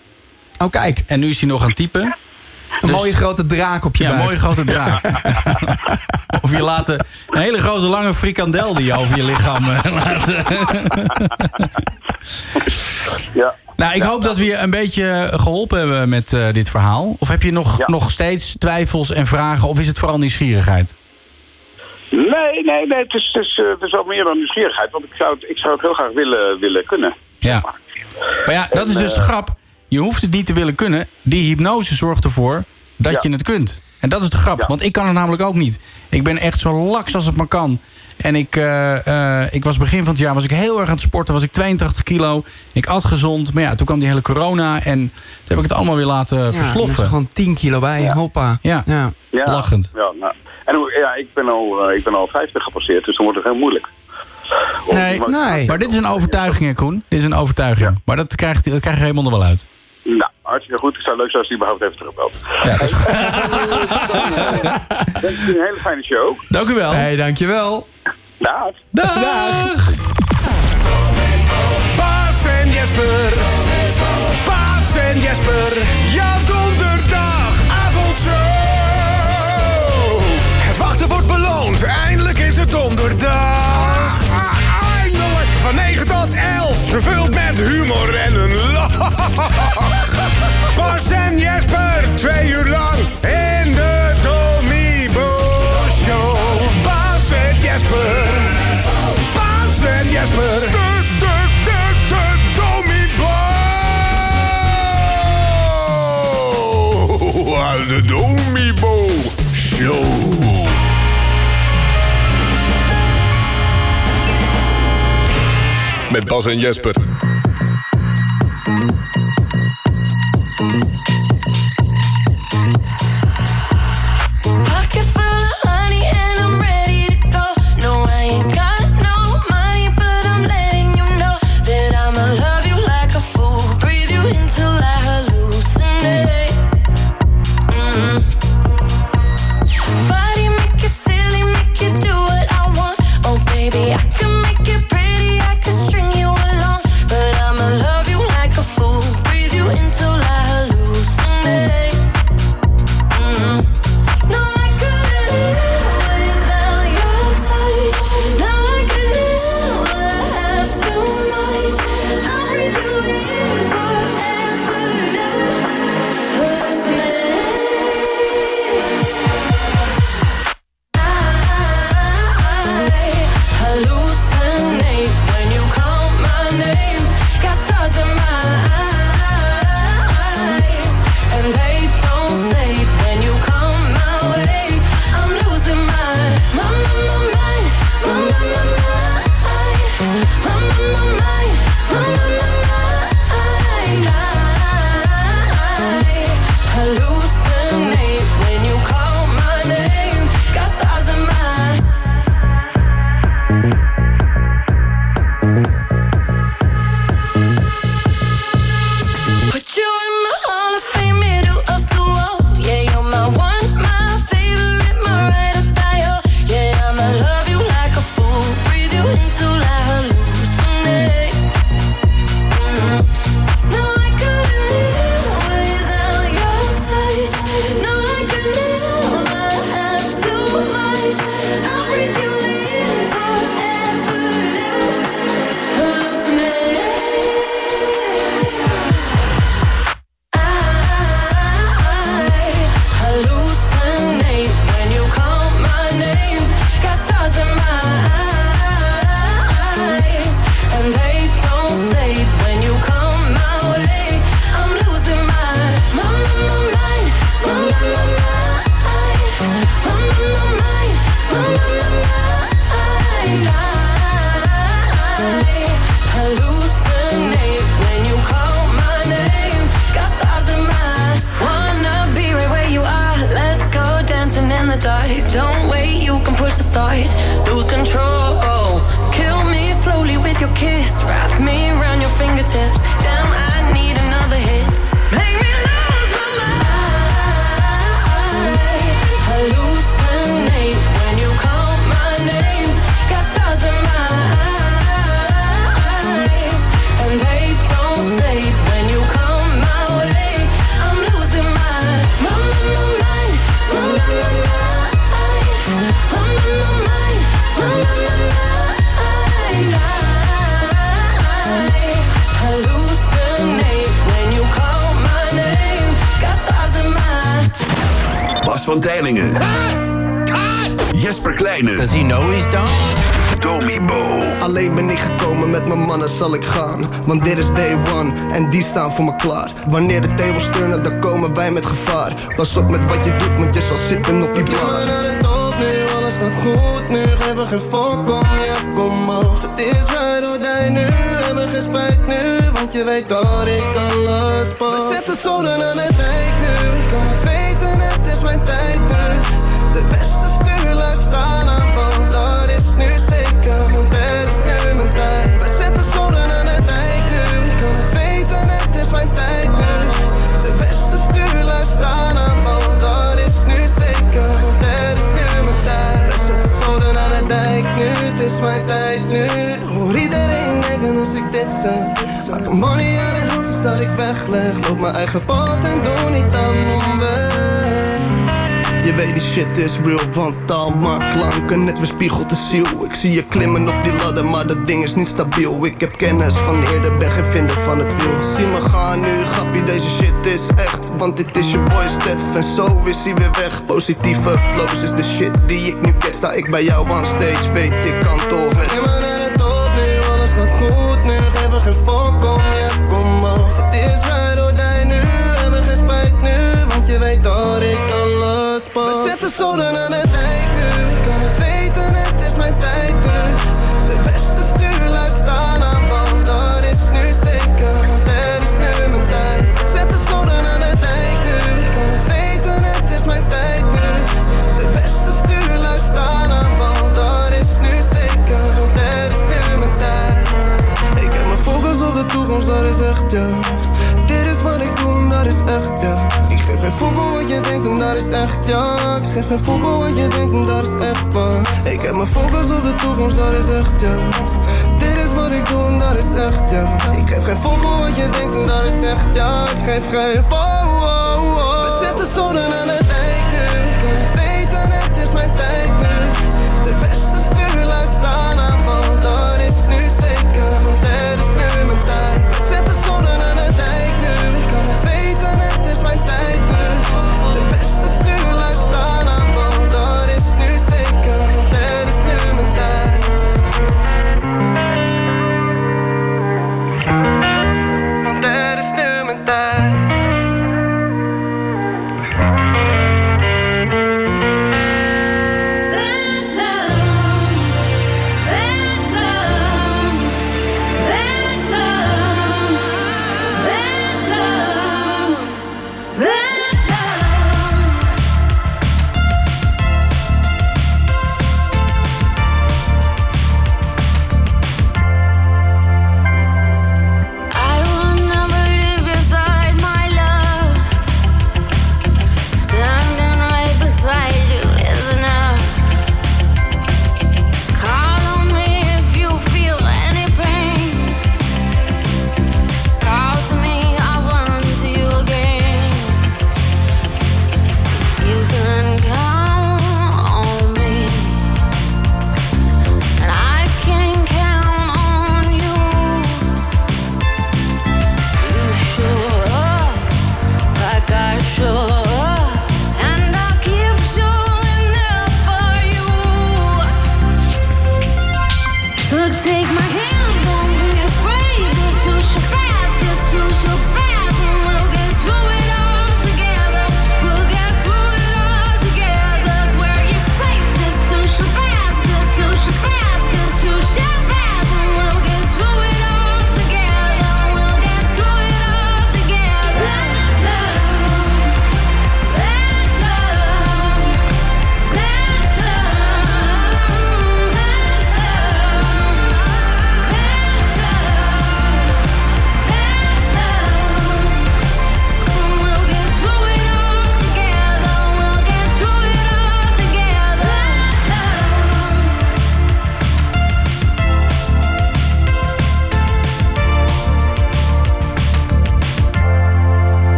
Oh kijk, En nu is hij nog aan het typen. Een Dus- mooie grote draak op je Ja, een mooie grote draak. of je laat een hele grote lange frikandel die je over je lichaam eh, laat. Ja. nou, ik hoop dat we je een beetje geholpen hebben met eh, dit verhaal. Of heb je nog, Ja. nog steeds twijfels en vragen? Of is het vooral nieuwsgierigheid? Nee, nee, nee. Het is, het, is, eh, het is wel meer dan nieuwsgierigheid. Want ik zou het, ik zou het heel graag willen, willen kunnen. Ja. Maar ja, dat is dus de grap. Je hoeft het niet te willen kunnen. Die hypnose zorgt ervoor dat Ja. je het kunt. En dat is de grap. Ja. Want ik kan het namelijk ook niet. Ik ben echt zo laks als het maar kan. En ik, eh, eh, ik was begin van het jaar was ik heel erg aan het sporten. Was ik 82 kilo. Ik at gezond. Maar ja, toen kwam die hele corona. En toen heb ik het allemaal weer laten Ja, er is versloffen. gewoon 10 kilo bij, hoppa. Ja. ja. Ja. Lachend. Ja, nou. En ja, ik ben, al, eh, ik ben al 50 gepasseerd, dus dan wordt het heel moeilijk. Om- Nee, maar- nee. Maar dit is een overtuiging, hè, Koen. Dit is een overtuiging. Ja. Maar dat krijgt, dat krijgt Raymond er wel uit. Hartstikke goed. Het zou leuk zijn als hij überhaupt heeft teruggebeld. Ja, dat is goed. Je een hele fijne show. Dank u wel. Hey, dankjewel. Dag. Dag. Bas en Jesper. Bas en Jesper. Jouw donderdagavondshow. Het wachten wordt beloond. Eindelijk is het donderdag. Ah, Eindelijk. Van 9 tot 11. Gevuld met humor en een lach. Bas en Jesper. Twee uur lang. In de Tommy Boy Show. Bas en Jesper. Bas en Jesper. De, de, de, de. De Show. Met Bas en Jesper. Don't wait, you can push the start. Lose control. Kill me slowly with your kiss. Wrap me around your fingertips. Damn, I need another hit. Make me van Tijlingen. Jesper Kleine. Does he know he's done? Domi Bo. Alleen ben ik gekomen, met mijn mannen zal ik gaan. Want dit is day one en die staan voor me klaar. Wanneer de tables turnen, dan komen wij met gevaar. Pas op met wat je doet, want je zal zitten op die blaar. naar de top nu, alles gaat goed nu. Geef er geen fok om, ja kom op. Het is die nu, hebben geen spijt nu. Want je weet dat ik alles pas. We zetten zoden aan het dijk nu. Tijd. De beste stuurlui staan aan wal, dat is nu zeker. Want het is nu mijn tijd. We zetten zoden aan dijk nu. Ik kan het weten, het is mijn tijd. De beste stuurlui staan aan wal, dat is nu zeker. Want het is nu mijn tijd. We zetten zoden aan het dijk nu, het is mijn tijd nu. Hoor iedereen denken als ik dit zeg. Maak een money aan de is dat ik wegleg. Loop mijn eigen pad en doe niet aan mijn weg. Je weet die shit is real, want taal maakt klanken net weerspiegelt de ziel. Ik zie je klimmen op die ladder, maar dat ding is niet stabiel. Ik heb kennis van eerder, ben geen vinder van het wiel. Zie me gaan nu, grapje, deze shit is echt. Want dit is je boy Stef en zo is hij weer weg. Positieve flows is de shit die ik nu ken. Sta ik bij jou on stage, weet ik kan toch het Neem me naar de top nu, alles gaat goed. Nu Geef er geen om, ja kom af Het is right je weet dat ik alles pas. We zetten zoden aan het nu Ik kan het weten, het is mijn tijd nu. De beste stuurlui staan aan wal Dat is nu zeker, want het is nu mijn tijd. We zetten zoden aan het nu Ik kan het weten, het is mijn tijd nu. De beste stuurlui staan aan wal Dat is nu zeker, want het is nu mijn tijd. Ik heb mijn focus op de toekomst, dat is echt ja. Dit is wat ik doe, dat is echt ja geef geen fokkel wat je denkt en dat is echt ja Ik geef geen fokkel wat je denkt en dat is echt waar. Ik heb mijn focus op de toekomst, dat is echt ja Dit is wat ik doe en dat is echt ja Ik geef geen fokkel wat je denkt en dat is echt ja Ik geef geen fokkel We zetten zoden aan het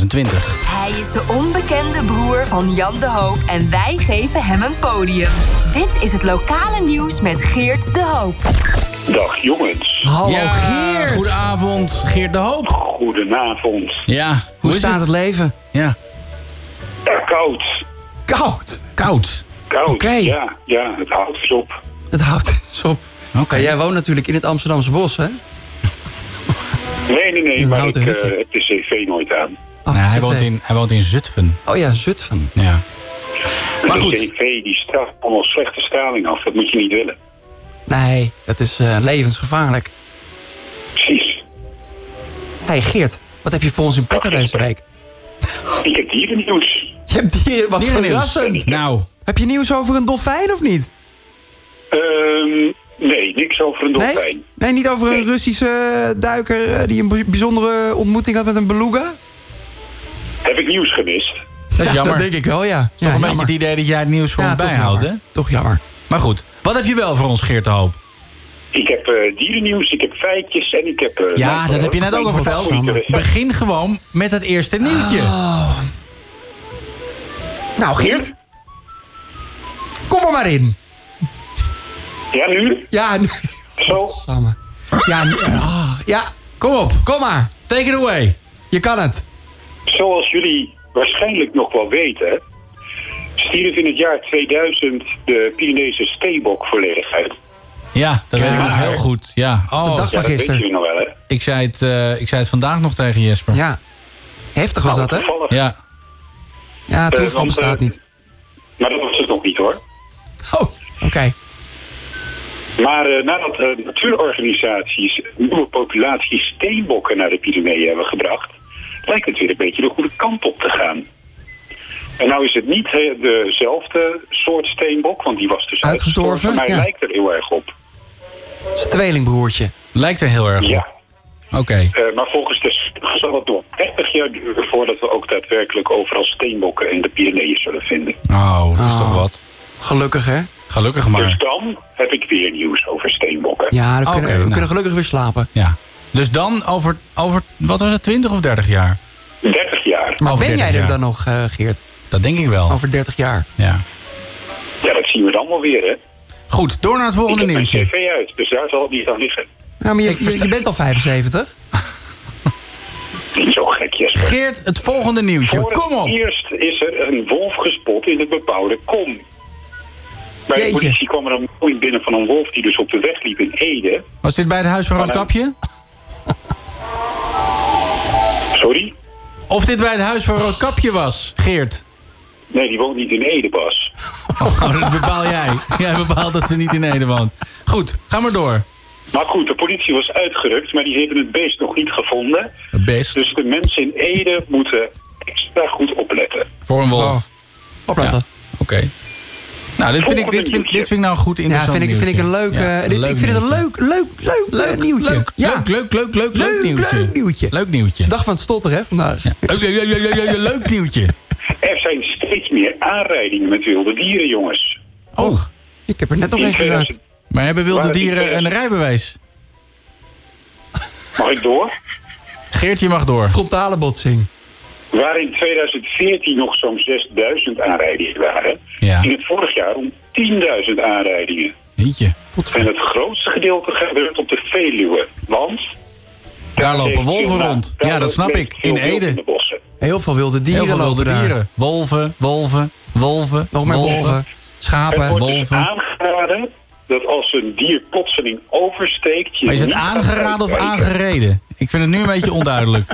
2020. Hij is de onbekende broer van Jan de Hoop en wij geven hem een podium. Dit is het lokale nieuws met Geert de Hoop. Dag jongens. ja, Geert. Goedenavond, Geert de Hoop. Goedenavond. Ja, Hoe staat het leven? Ja. Ja, koud. Koud. Koud. Koud, Oké. ja. Ja, het houdt eens op. Het houdt eens op. Oké. Jij woont natuurlijk in het Amsterdamse bos, hè? Nee, nee, nee, maar ik eh, hutje. heb de cv nooit aan. Nou, hij, woont in, hij woont in Zutphen. Oh ja, Zutphen. Ja. Maar de goed. cv die straalt allemaal slechte straling af. Dat moet je niet willen. Nee, dat is eh, levensgevaarlijk. Precies. hey Geert, wat heb je voor ons in petto deze week? Ik heb dierennieuws. Je hebt dieren, wat Dierennieuws. verrassend. Nou, Heb je nieuws over een dolfijn of niet? Ehm, nee, niks over een dolfijn. Nee? Nee, niet over een Russische duiker eh, die een bij- bijzondere ontmoeting had met een beluga? Heb ik nieuws gemist? dat is jammer. Dat denk ik wel, ja. Toch een beetje het idee dat jij het nieuws voor ons bijhoudt, hè? Toch jammer. Maar goed, wat heb je wel voor ons, Geert de Hoop? Ik heb eh, dierennieuws, ik heb feitjes en ik heb... eh, Ja, nou, dat heb je net ook al verteld. recept. Begin gewoon met het eerste nieuwtje. Nou, Geert. Kom er maar in. Ja, nu? Ja, nu. Zo? Ja, nu- ah, ja, Kom op, kom maar. take it away. Je kan het. Zoals jullie waarschijnlijk nog wel weten... stierf in het jaar 2000 de Pyrenese steenbok volledig uit. Ja, dat weet ik nog heel goed. Ja. Oh, dag Ja, dat weten gisteren. jullie nog wel, hè? ik zei, het, eh, ik zei het vandaag nog tegen Jesper. Ja. Heftig was Nou, dat, hè? toevallig. Ja. Ja, Eh, toeval want, bestaat eh, niet. Maar dat was het nog niet, hoor. Oh, oké. Maar eh, nadat eh, natuurorganisaties een nieuwe populatie steenbokken naar de Pyreneeën hebben gebracht, lijkt het weer een beetje de goede kant op te gaan. En nou is het niet dezelfde soort steenbok, want die was dus Uitgestorven, maar hij ja. lijkt er heel erg op. Zijn tweelingbroertje. Lijkt er heel erg op. Ja. Oké. Eh, maar volgens de zal het nog 30 jaar duren voordat we ook daadwerkelijk overal steenbokken in de Pyreneeën zullen vinden. Oh, dat is Oh. toch wat. Gelukkig, hè? Gelukkig Dus maar. dan heb ik weer nieuws over steenbokken. Ja, dan Oké, kunnen, we nou. kunnen gelukkig weer slapen. Ja. Dus dan over, over, wat was het, 20 of 30 jaar? 30 jaar. Maar Over ben 30 jij er jaar. dan nog, eh, Geert? Dat denk ik wel. Over 30 jaar? Ja. Ja, dat zien we dan wel weer, hè. Goed, door naar het Ik volgende heb mijn nieuwtje. cv uit, dus daar zal het niet aan liggen. Ja, maar je, Ik je, versta- je bent al 75. Niet zo gek, Jesper. Geert, het volgende nieuwtje. Voor Kom op. eerst is er een wolf gespot in het bebouwde kom. Bij de Jeetje. politie kwam er een melding binnen van een wolf die dus op de weg liep in Ede. Was dit bij het huis van Roodkapje? Sorry? Of dit bij het huis van Roodkapje was, Geert? Nee, die woont niet in Ede, Bas. Oh, dat bepaal jij. Jij bepaalt dat ze niet in Ede woont. Goed, ga maar door. Maar goed, de politie was uitgerukt, maar die hebben het beest nog niet gevonden. Het best. Dus de mensen in Ede moeten extra goed opletten. Voor een wolf. Oh. Opletten. Oké. Nou, dit vind, ik, dit, vind, dit vind ik nou een goed Ja, interessant vind ik, vind ik een leuk... nieuwtje. eh, Ja, dit- leuk ik vind het een nieuwtje. leuk, leuk, leuk, eh, nieuwtje. Leuk, ja. leuk, leuk, leuk, leuk, leuk nieuwtje. leuk nieuwtje. Leuk nieuwtje. Het dag van het stotteren, hè, vandaag. Leuk, leuk, leuk, leuk, leuk, leuk nieuwtje. Er zijn steeds meer aanrijdingen met wilde dieren, jongens. Oh, Ik heb er net nog even gehad. 2000 maar hebben wilde dieren een rijbewijs? Mag ik door? Geertje mag door. Frontale botsing. Waar in 2014 nog zo'n 6000 aanrijdingen waren, Ja. ging het vorig jaar om 10.000 aanrijdingen. Jeetje. En het grootste gedeelte gebeurt op de Veluwe. Want Daar lopen wolven na- rond. Ja, dat snap ik. In In Ede. Heel veel wilde dieren Heel veel wilde lopen daar. dieren. Wolven, wolven, wolven. Nog meer wolven. Het Schapen. wordt dus wolven. aangeraden dat als een dier plotseling oversteekt... Je Maar is het aangeraden of aangereden? Ik vind het nu een beetje onduidelijk.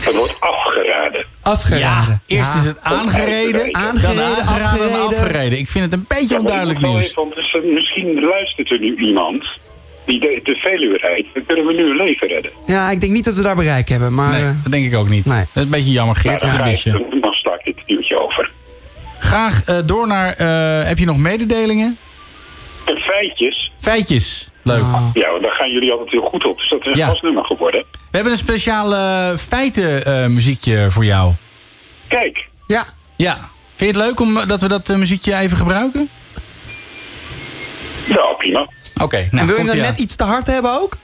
Het wordt afgeraden. Afgeraden. Eerst Ja. is het aangereden, Aangereden, dan aangeraden en afgereden. afgereden. Ik vind het een beetje onduidelijk ik moet wel nieuws. want dus, eh, misschien luistert er nu iemand die de, de Veluwe rijdt. Dan kunnen we nu een leven redden. Ja, ik denk niet dat we daar bereik hebben, maar... Nee, eh, dat denk ik ook niet. Nee. Dat is een beetje jammer, Geert. Nou, dan, dan- dan sla ik dit nieuwtje over. Graag eh, door naar... eh, heb je nog mededelingen? En feitjes, Feitjes. Leuk. Ah. ja, daar gaan jullie altijd heel goed op. Dus dat is een Ja. vast nummer geworden. We hebben een speciaal eh, feitenmuziekje voor jou. Kijk, Ja, Ja. Vind je het leuk om, dat we dat eh, muziekje even gebruiken? Ja, prima. Oké, en nou wil je dan ja. net iets te hard hebben ook?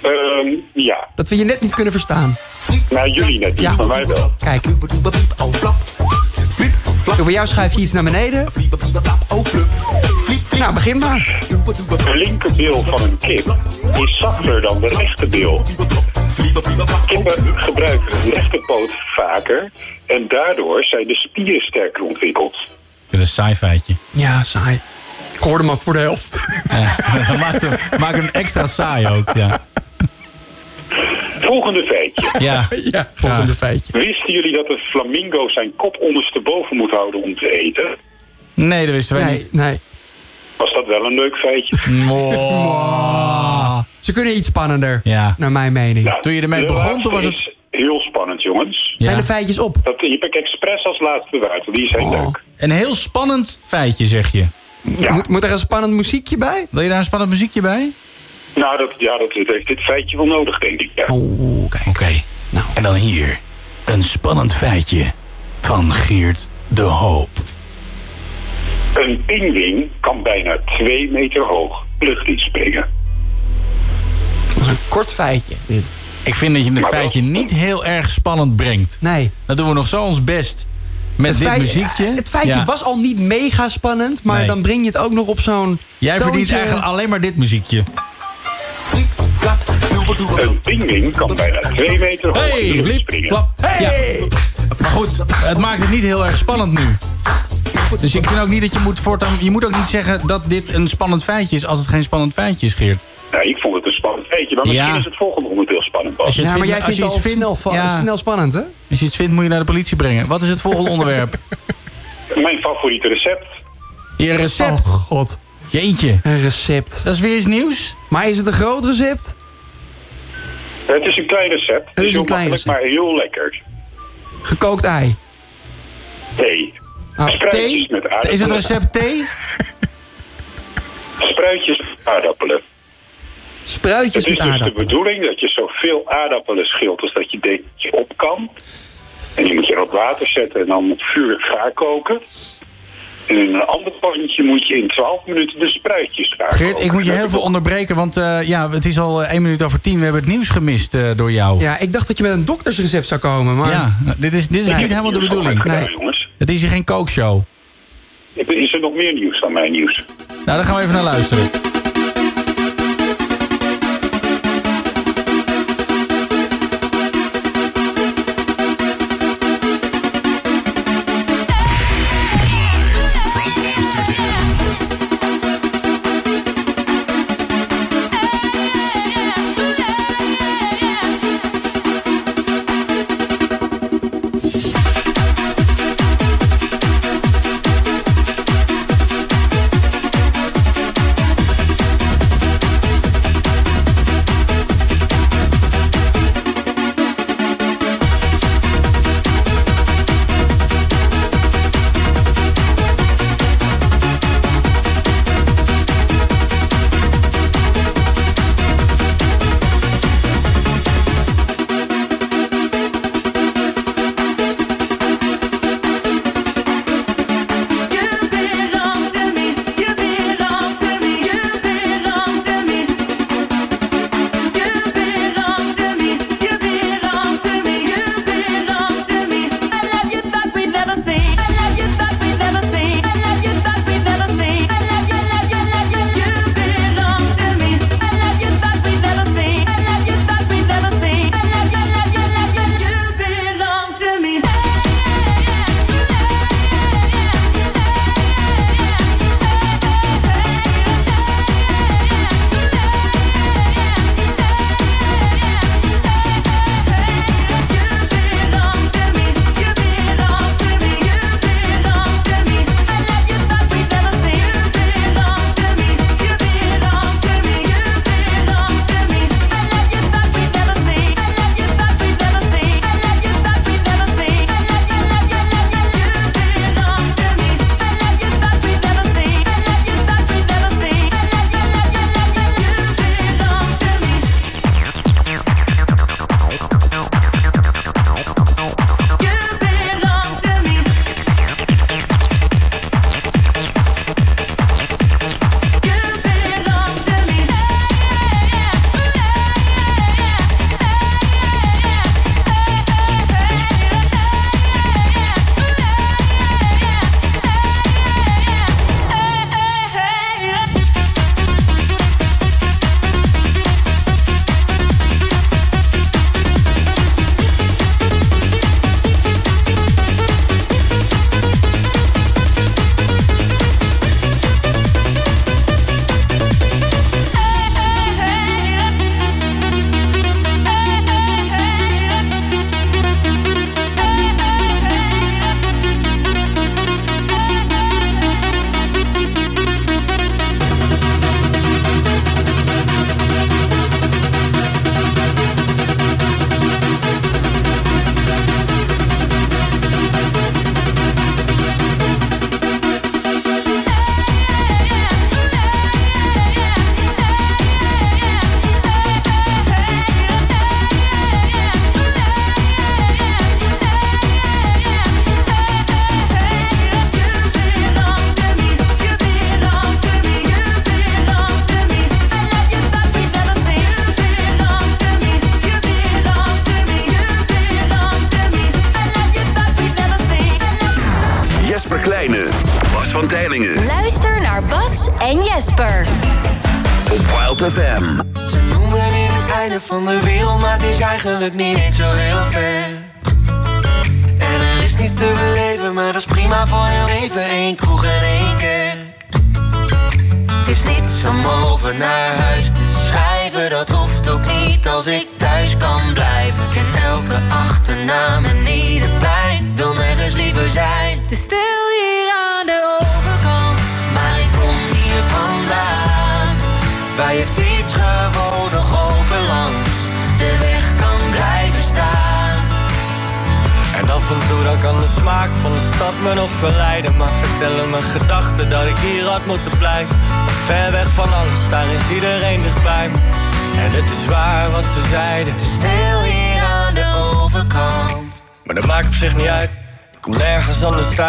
Ehm, ja. Dat we je net niet kunnen verstaan. Nou, jullie net niet, Ja. maar wij wel. Kijk. Voor jou schuif je iets naar beneden. Nou, begin maar. De linkerbil van een kip is zachter dan de rechterbil. Kippen gebruiken de rechterpoot vaker en daardoor zijn de spieren sterker ontwikkeld. Dit is een saai feitje. Ja, saai. Ik hoorde hem ook voor de helft. Ja, maakt, hem, maakt hem extra saai ook, ja. Volgende feitje. Ja, ja volgende feitje. Wisten jullie dat een flamingo zijn kop ondersteboven moet houden om te eten? Nee, dat wisten wij Nee, niet. nee. Was dat wel een leuk feitje? Wow. Ze kunnen iets spannender, Ja. naar mijn mening. Nou, Toen je ermee de begon, toen was het... is Heel spannend, jongens. Zijn de feitjes op? Dat heb ik expres als laatste bewaard, want die zijn Oh. leuk. Een heel spannend feitje, zeg je. Ja. Moet, moet er een spannend muziekje bij? Wil je daar een spannend muziekje bij? Nou, dat, ja, dat heeft dit feitje wel nodig, denk ik. Ja. Oh, kijk. Oké. Nou. En dan hier. Een spannend feitje van Geert de Hoop. Een pinguïn kan bijna twee meter hoog lucht inspringen. Dat is een kort feitje, dit. Ik vind dat je het feitje niet heel erg spannend brengt. Nee. Dan doen we nog zo ons best met Het, dit feit- muziekje. het feitje Ja. was al niet mega spannend, maar Nee. dan breng je het ook nog op zo'n. Jij verdient eigenlijk alleen maar dit muziekje. Een pinguïn kan bijna twee meter hoog Hey, springen. flap. Hey! Ja. Maar goed, het maakt het niet heel erg spannend nu. Dus ik vind ook niet dat je moet voortaan... Je moet ook niet zeggen dat dit een spannend feitje is... als het geen spannend feitje is, Geert. Ja, ik vond het een spannend feitje, maar misschien Ja. is het volgende onderdeel spannend. Bas. Als je Ja, maar vindt- jij als vindt je het iets al vindt- snel, ja. snel spannend, hè? Als je iets vindt, moet je naar de politie brengen. Wat is het volgende onderwerp? Mijn favoriete recept. Je recept. Oh, god. Jeetje. Een recept. Dat is weer iets nieuws. Maar is het een groot recept? Het is een klein recept. Het is heel een klein makkelijk, maar heel lekker. Gekookt ei. Thee. Oh, Thee? met aardappelen. Is het recept thee? Spruitjes met aardappelen. Spruitjes Het is met dus de aardappelen. bedoeling dat je zoveel aardappelen schilt als dat je denkt dat je op kan. En die moet je op water zetten en dan op vuur gaar koken. En in een ander pannetje moet je in 12 minuten de spruitjes gaar Geert, ik moet je heel veel onderbreken, want eh, ja, het is al eh, één minuut over tien. We hebben het nieuws gemist eh, door jou. Ja, ik dacht dat je met een doktersrecept zou komen, maar... Ja, dit is, dit is Nee, niet helemaal de bedoeling. Nee. jongens. Het is hier geen kookshow. Is er nog meer nieuws dan mijn nieuws? Nou, daar gaan we even naar luisteren.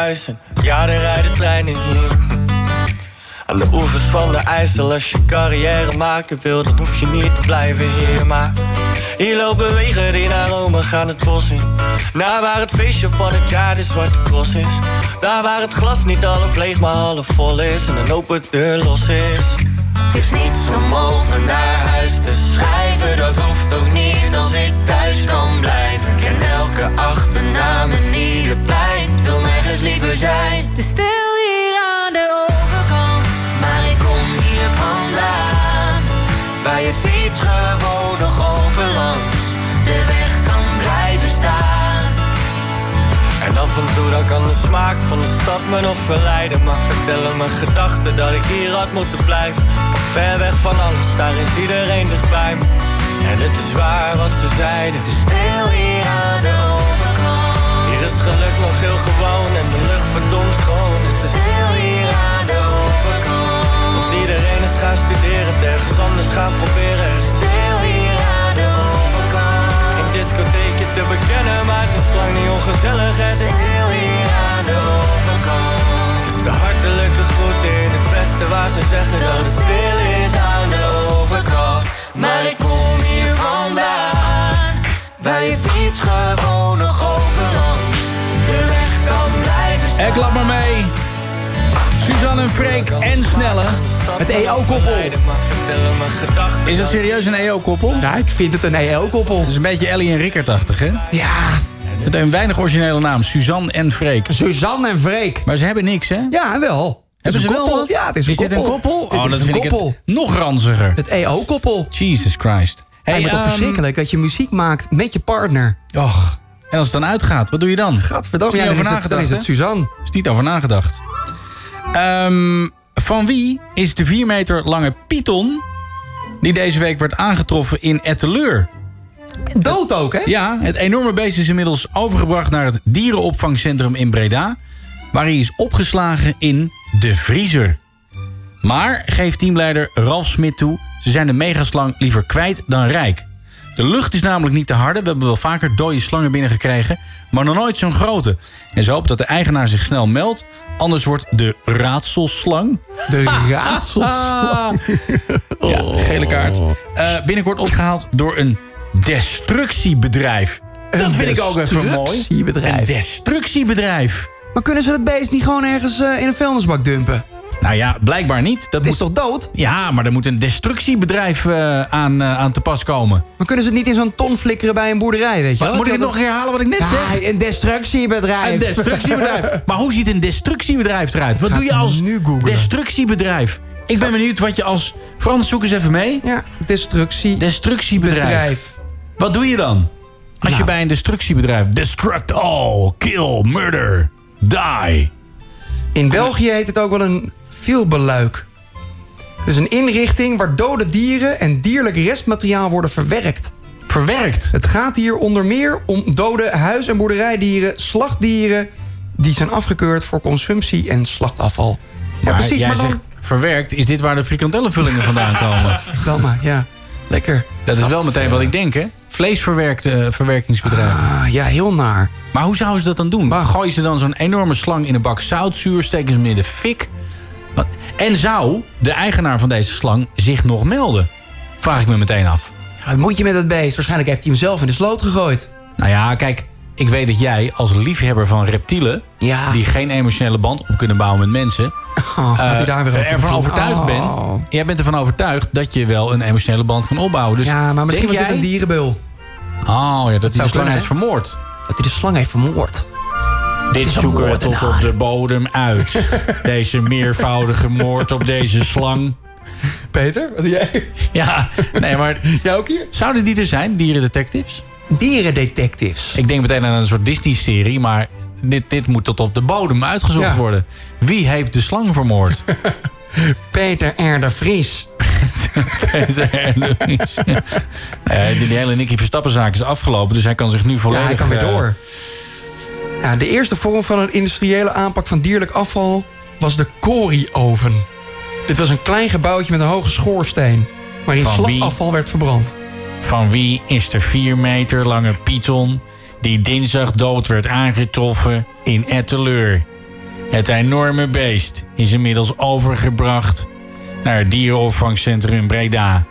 En ja, er rijden treinen hier. Aan de oevers van de IJssel Als je carrière maken wil, dan hoef je niet te blijven hier Maar hier lopen wegen die naar Rome gaan het bos in. Naar waar het feestje van het jaar de zwarte cross is. Daar waar het glas niet half leeg maar half vol is En een open deur los is. Het is niets om over naar huis te schrijven, dat hoeft ook niet als ik thuis kan blijven. Ik ken elke achternaam en ieder plein, wil nergens liever zijn. Het is stil hier aan de overkant, maar ik kom hier vandaan. Waar je fiets gewoon nog open langs de weg kan blijven staan. En af en toe dan kan de smaak van de stad me nog verleiden Maar vertellen mijn gedachten dat ik hier had moeten blijven Ver weg van alles, daar is iedereen dichtbij me En het is waar wat ze zeiden Het is Stil hier aan de overkant, is geluk nog heel gewoon en de lucht verdomd schoon. Het is stil hier aan de overkant. Want iedereen is gaan studeren, het ergens anders gaan proberen. Het is Stil hier aan de overkant, Geen discotheekje te bekennen, maar het is lang niet ongezellig. Het is stil hier aan de overkant. Het is de hartelijke groet in het beste waar ze zeggen dat het stil is aan de overkant. Maar ik kom hier vandaan, waar je fiets gewoon nog open Ik klap maar mee. Suzanne en Freek en Snelle. Het EO-koppel. Is het serieus een EO-koppel? Ja, ik vind het een EO-koppel. Het is een beetje Ellie en Rickert-achtig, hè? Ja. Het heeft een weinig originele naam. Suzanne en Freek. Suzanne en Freek. Maar ze hebben niks, hè? Ja, wel. Hebben ze een wel koppel. wat? Ja, het is een Is dit een koppel? Oh, is dat vind ik het koppel. nog ranziger. Het EO-koppel. Jesus Christ. Hey, maar toch ehm, verschrikkelijk dat je muziek maakt met je partner. Och. En als het dan uitgaat, wat doe je dan? Gadverdamme, ja, over is het, dan is nagedacht, het? Suzanne. Is niet over nagedacht. Ehm, van wie is de 4 meter lange Python... die deze week werd aangetroffen in Etteleur? Dood ook, hè? Ja, het enorme beest is inmiddels overgebracht... naar het dierenopvangcentrum in Breda... waar hij is opgeslagen in de vriezer. Maar, geeft teamleider Ralf Smit toe... ze zijn de megaslang liever kwijt dan rijk. De lucht is namelijk niet te harde. We hebben wel vaker dode slangen binnengekregen... maar nog nooit zo'n grote. En ze hopen dat de eigenaar zich snel meldt... anders wordt de raadselslang... De raadselslang. Ja, gele kaart. Eh, binnenkort opgehaald door een destructiebedrijf. Dat vind ik ook even mooi. destructiebedrijf. Een destructiebedrijf. Maar kunnen ze dat beest niet gewoon ergens eh, in een vuilnisbak dumpen? Nou ja, blijkbaar niet. Dat Het is toch dood? Ja, maar er moet een destructiebedrijf eh, aan, eh, aan te pas komen. Maar kunnen ze het niet in zo'n ton flikkeren bij een boerderij, weet je wel? moet ik het nog herhalen wat ik net Ja, zeg? een destructiebedrijf. Een destructiebedrijf. maar hoe ziet een destructiebedrijf eruit? Wat doe je als nu googlen. destructiebedrijf? Ik ben benieuwd wat je als... Frans, zoek eens even mee. Ja, destructiebedrijf. Destructiebedrijf. Wat doe je dan? Als je Nou. bij een destructiebedrijf... Destruct all, kill, murder, die. In België heet het ook wel een vielbeluik. Het is een inrichting waar dode dieren en dierlijk restmateriaal worden verwerkt. Verwerkt? Het gaat hier onder meer om dode huis- en boerderijdieren, slachtdieren... die zijn afgekeurd voor consumptie en slachtafval. Ja, precies, jij maar dan... zegt verwerkt. Is dit waar de frikandellenvullingen vandaan komen? Verdamme, ja. Lekker. Dat is wel meteen wat ik denk, hè? Vleesverwerkte verwerkingsbedrijven. Ah, ja, heel naar. Maar hoe zouden ze dat dan doen? Gooien ze dan zo'n enorme slang in een bak zoutzuur... steken ze hem in de fik? En zou de eigenaar van deze slang zich nog melden? Vraag ik me meteen af. Wat moet je met dat beest? Waarschijnlijk heeft hij hem zelf in de sloot gegooid. Nou ja, kijk, ik weet dat jij als liefhebber van reptielen... Ja. die geen emotionele band op kunnen bouwen met mensen... Oh, eh, daar weer over ervan overtuigd Oh. bent. Jij bent ervan overtuigd dat je wel een emotionele band kan opbouwen. Dus ja, maar misschien was denk het een jij- dierenbeul. Oh ja, dat, hij de slang kunnen, heeft vermoord. Dat hij de slang heeft vermoord. Dit zoeken we tot op de bodem uit. deze meervoudige moord op deze slang. Peter, wat doe jij? Ja, nee, maar... Jij ook hier? Zouden die er zijn, dierendetectives? Dierendetectives. Ik denk meteen aan een soort Disney-serie, maar dit, dit moet tot op de bodem uitgezocht Ja. worden. Wie heeft de slang vermoord? Peter R. de Vries. Peter R. de Vries. Die, die hele Nicky Verstappen-zaak is afgelopen, dus hij kan zich nu volledig... Ja, hij kan weer eh, door. Ja, de eerste vorm van een industriële aanpak van dierlijk afval was de Cori-oven. Dit was een klein gebouwtje met een hoge schoorsteen, waarin Van wie? slagafval werd verbrand. Van wie is de 4 meter lange python die dinsdag dood werd aangetroffen in Etteleur? Het enorme beest is inmiddels overgebracht naar het dierenopvangcentrum Breda.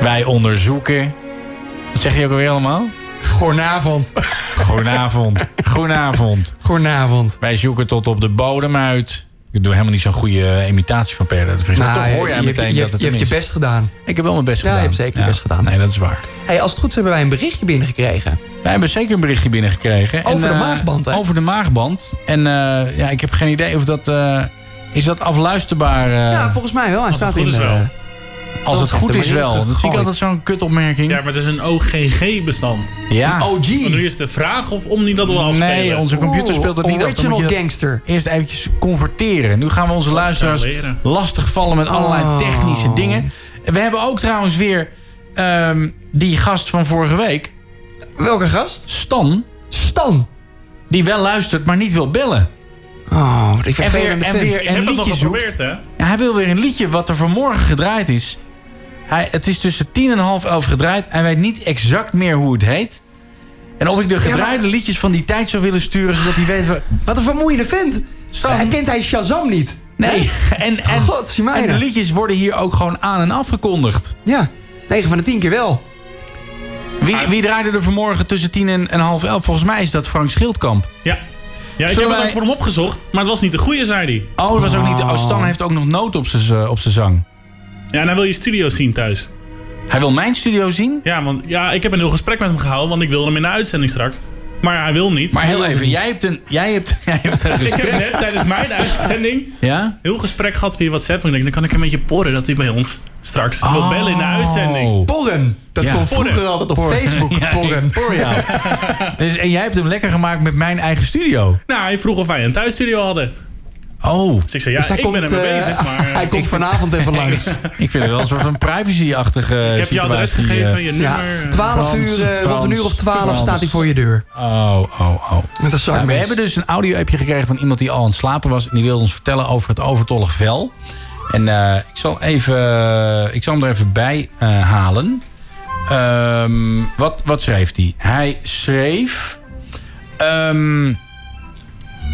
Wij onderzoeken. Wat zeg je ook alweer allemaal? Goedenavond. Goedenavond. Goedenavond. Goedenavond. Wij zoeken tot op de bodem uit. Ik doe helemaal niet zo'n goede eh, imitatie van maar Nou, toch hoor jij je, hebt- meteen je, dat het je hebt je best gedaan. Ik heb wel mijn best Ja, gedaan. je hebt zeker je best gedaan. Nee, dat is waar. Hey, als het goed is hebben wij een berichtje binnengekregen. Wij hebben zeker een berichtje binnengekregen. Over de eh, maagband, hè? Over de maagband. En eh, ja, ik heb geen idee of dat... eh, is dat afluisterbaar? eh, ja, volgens mij wel. Hij staat in is de- wel. Als het goed is wel. Dat vind ik altijd zo'n kutopmerking. Ja, maar het is een OGG-bestand. Ja. OG. Nu is de vraag of om die dat wel afspelen. Nee, onze computer speelt het niet af. Original dat gangster. Eerst eventjes converteren. Nu gaan we onze luisteraars lastig vallen met allerlei Oh. technische dingen. We hebben ook trouwens weer ehm, die gast van vorige week. Welke gast? Stan. Stan. Die wel luistert, maar niet wil bellen. Oh, wat ik En weer, en weer een heb het nog liedje zoekt. geprobeerd, hè? Ja, hij wil weer een liedje wat er vanmorgen gedraaid is. Hij, het is tussen tien en half elf gedraaid. Hij weet niet exact meer hoe het heet. En of ik de Ja, maar- gedraaide liedjes van die tijd zou willen sturen... zodat hij weet... wa- Wat een vermoeiende vent. Stan. Hij kent hij Shazam niet. Nee, en, en, en de liedjes worden hier ook gewoon aan en afgekondigd. Ja, 9 van de 10 keer wel. Wie, wie draaide er vanmorgen tussen tien en, en half elf? Volgens mij is dat Frank Schildkamp. Ja. Ja, ik Zullen heb het wij- ook voor hem opgezocht, maar het was niet de goede, zei hij. Oh, dat was ook niet... Oh, Stan heeft ook nog noot op zijn eh, op zijn zang. Ja, en hij wil je studio zien thuis. Hij wil mijn studio zien. Ja, want ja, ik heb een heel gesprek met hem gehouden, want ik wilde hem in de uitzending straks. Maar hij wil niet. Maar heel even, jij hebt een, jij hebt, jij hebt een Ik heb gesprek. net tijdens mijn uitzending Ja? heel gesprek gehad via WhatsApp. En ik denk, dan kan ik een beetje porren dat hij bij ons straks wil bellen in de uitzending. Porren. Dat Ja. kon vroeger Porren. altijd op Porren. Facebook. Ja, porren. ik por jou. dus, en jij hebt hem lekker gemaakt met mijn eigen studio. Nou, hij vroeg of wij een thuisstudio hadden. Oh. Dus ik zei, ja, Dus hij ik komt, ben ermee eh, bezig, maar... hij komt vanavond even langs. Ik vind het wel een soort van privacy-achtige ik heb je adres situatie, gegeven, eh. je Ja, nummer. 12 Frans, uur, eh, rond Frans, een uur of 12 Frans. staat hij voor je deur. Oh, oh, oh. Met een zakmes. Nou, we hebben dus een audio-appje gekregen van iemand die al aan het slapen was. En die wilde ons vertellen over het overtollig vel. En eh, ik zal even, ik zal hem er even bij eh, halen. Ehm, wat, wat schreef hij? Hij schreef... ehm,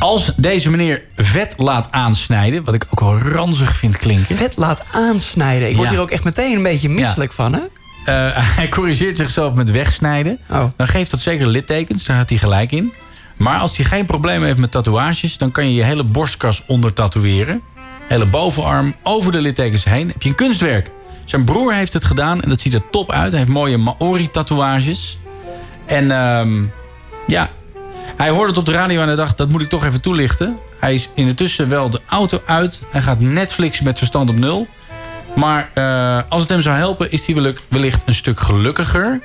als deze meneer vet laat aansnijden... wat ik ook wel ranzig vind klinken... Vet laat aansnijden. Ik word Ja. hier ook echt meteen een beetje misselijk van, hè? Eh, hij corrigeert zichzelf met wegsnijden. Oh. Dan geeft dat zeker littekens, daar had hij gelijk in. Maar als hij geen probleem heeft met tatoeages... dan kan je je hele borstkas onder tatoeëren. Hele bovenarm, over de littekens heen. heb je een kunstwerk. Zijn broer heeft het gedaan en dat ziet er top uit. Hij heeft mooie Maori-tatoeages. En ehm, ja, hij hoorde het op de radio en hij dacht... dat moet ik toch even toelichten. Hij is intussen wel de auto uit. Hij gaat Netflix met verstand op nul. Maar eh, als het hem zou helpen, is hij wellicht- een stuk gelukkiger.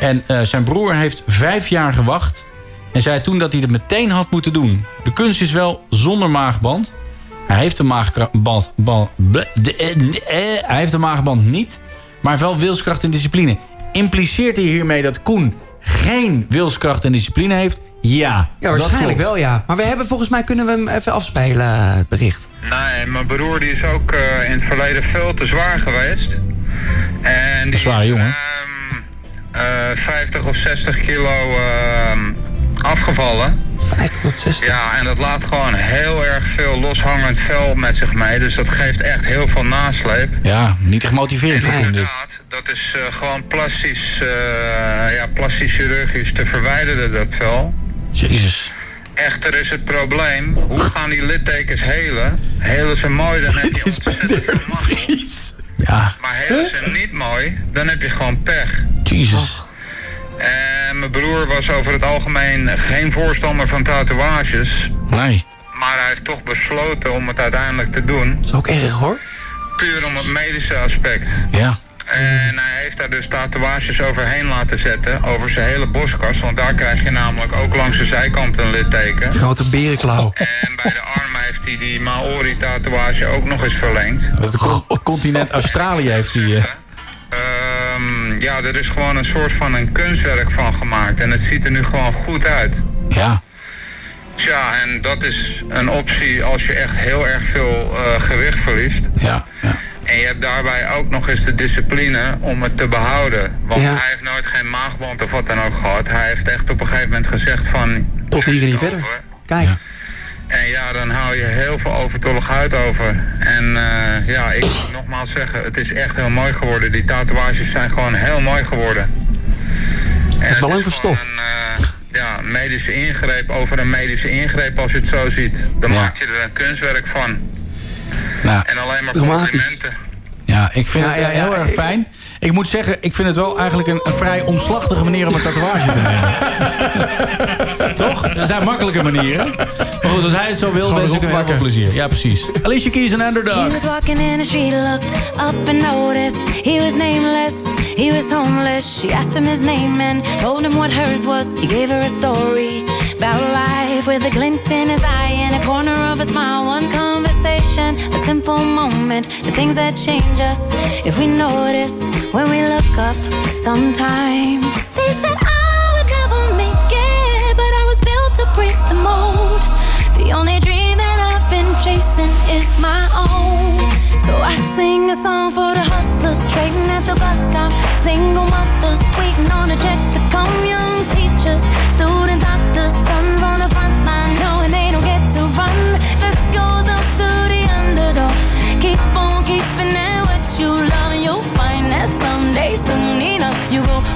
En eh, zijn broer heeft vijf jaar gewacht. En zei toen dat hij het meteen had moeten doen. De kunst is wel zonder maagband. Hij heeft de maagband, band, de- eh, hij heeft de maagband niet. Maar wel wilskracht en discipline. Impliceert hij hiermee dat Koen geen wilskracht en discipline heeft? Ja, Ja, waarschijnlijk wel, ja. Maar we hebben volgens mij kunnen we hem even afspelen, eh, het bericht. Nee, mijn broer die is ook eh, in het verleden veel te zwaar geweest. En die Zwaar jongen. eh 50 of 60 kilo eh, afgevallen. 50 tot 60. Ja, en dat laat gewoon heel erg veel loshangend vel met zich mee. Dus dat geeft echt heel veel nasleep. Ja, niet echt motiverend voor dit. Dat is eh, gewoon plastisch, eh, ja, plastisch chirurgisch te verwijderen, dat vel. Jezus. Echter is het probleem, hoe gaan die littekens helen? Helen ze mooi, dan heb je ontzettend veel mazzel. Ja. Maar helen ze niet mooi, dan heb je gewoon pech. Jezus. En mijn broer was over het algemeen geen voorstander van tatoeages. Nee. Maar hij heeft toch besloten om het uiteindelijk te doen. Dat is ook erg hoor. Puur om het medische aspect. Ja. En hij heeft daar dus tatoeages overheen laten zetten, over zijn hele borstkas. Want daar krijg je namelijk ook langs de zijkant een litteken. Grote berenklauw. En bij de arm heeft hij die Maori-tatoeage ook nog eens verlengd. Dat is de co- continent Australië heeft hij. eh. Ehm, ja, er is gewoon een soort van een kunstwerk van gemaakt. En het ziet er nu gewoon goed uit. Ja. Tja, en dat is een optie als je echt heel erg veel eh, gewicht verliest. Ja, En je hebt daarbij ook nog eens de discipline om het te behouden. Want Ja. hij heeft nooit geen maagband of wat dan ook gehad. Hij heeft echt op een gegeven moment gezegd van... Tot hier niet verder. Kijk. En ja, dan hou je heel veel overtollig huid over. En eh, ja, ik moet nogmaals zeggen, het is echt heel mooi geworden. Die tatoeages zijn gewoon heel mooi geworden. Dat is wel een stof. Een, eh, ja, medische ingreep over een medische ingreep als je het zo ziet. Dan maak je er een kunstwerk van. Nou, En alleen maar Dramatisch. complimenten. Ja, ik vind Ja, het ja, heel ja, erg fijn. Ik moet zeggen, ik vind het wel eigenlijk een, een vrij omslachtige manier om een tatoeage te nemen. Toch? Er zijn makkelijke manieren. Maar goed, als hij het zo wil, wens ik hem heel veel plezier. Ja, precies. Alicia Keys en He Underdog. was walking in the street, looked up and noticed he was nameless, he was homeless. She asked him his name and told him what hers was. He gave her a story about life with a glint in his eye and a corner of a smile. One conversation, a simple moment, the things that change us if we notice when we look up sometimes. They said I would never make it, but I was built to break the mold. The only dream that I've been chasing is my own. So I sing a song for the hustlers trading at the bus stop. Single mothers waiting on a check to come. Young teachers, student doctors, sons on the front so Nina, you go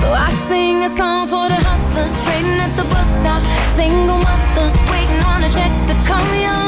So I sing a song for the hustlers trading at the bus stop. Single mothers waiting on a check to come. Young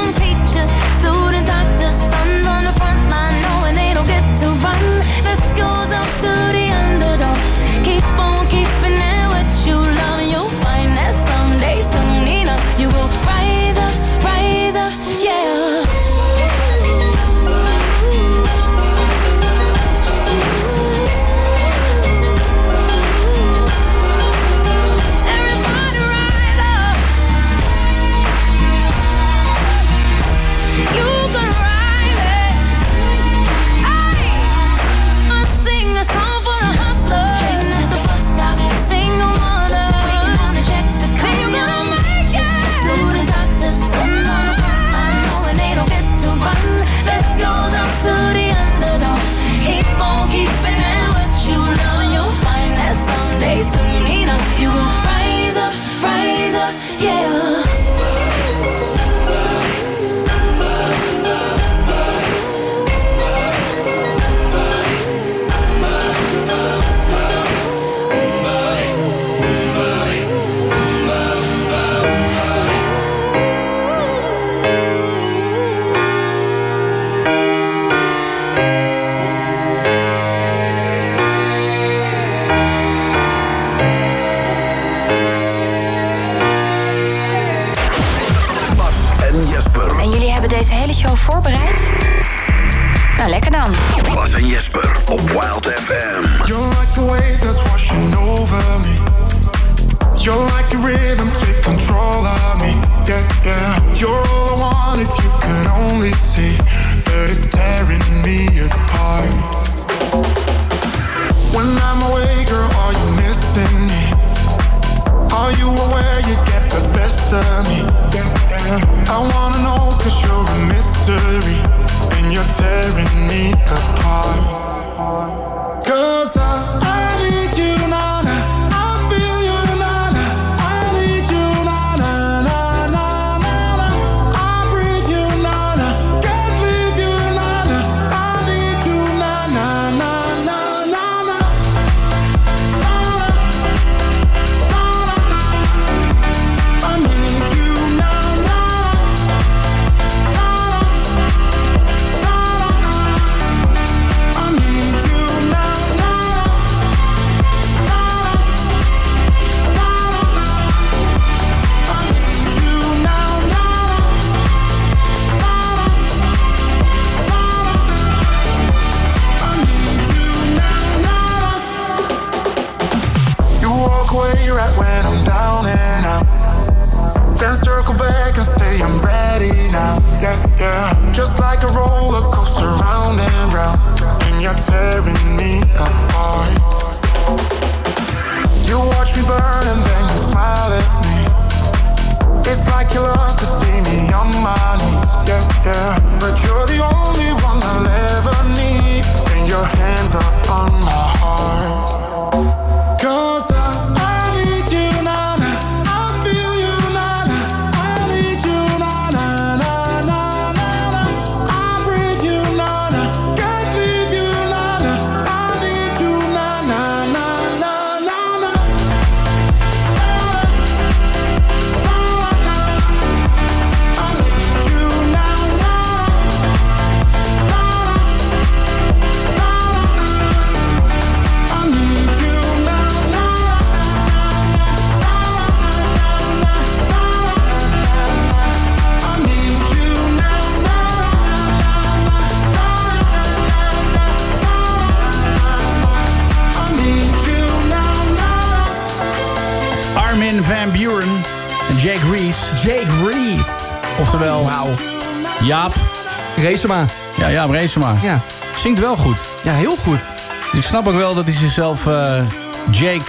Reesema. Ja, Jaap Reesema. Ja. Zingt wel goed. Ja, heel goed. Dus ik snap ook wel dat hij zichzelf eh, Jake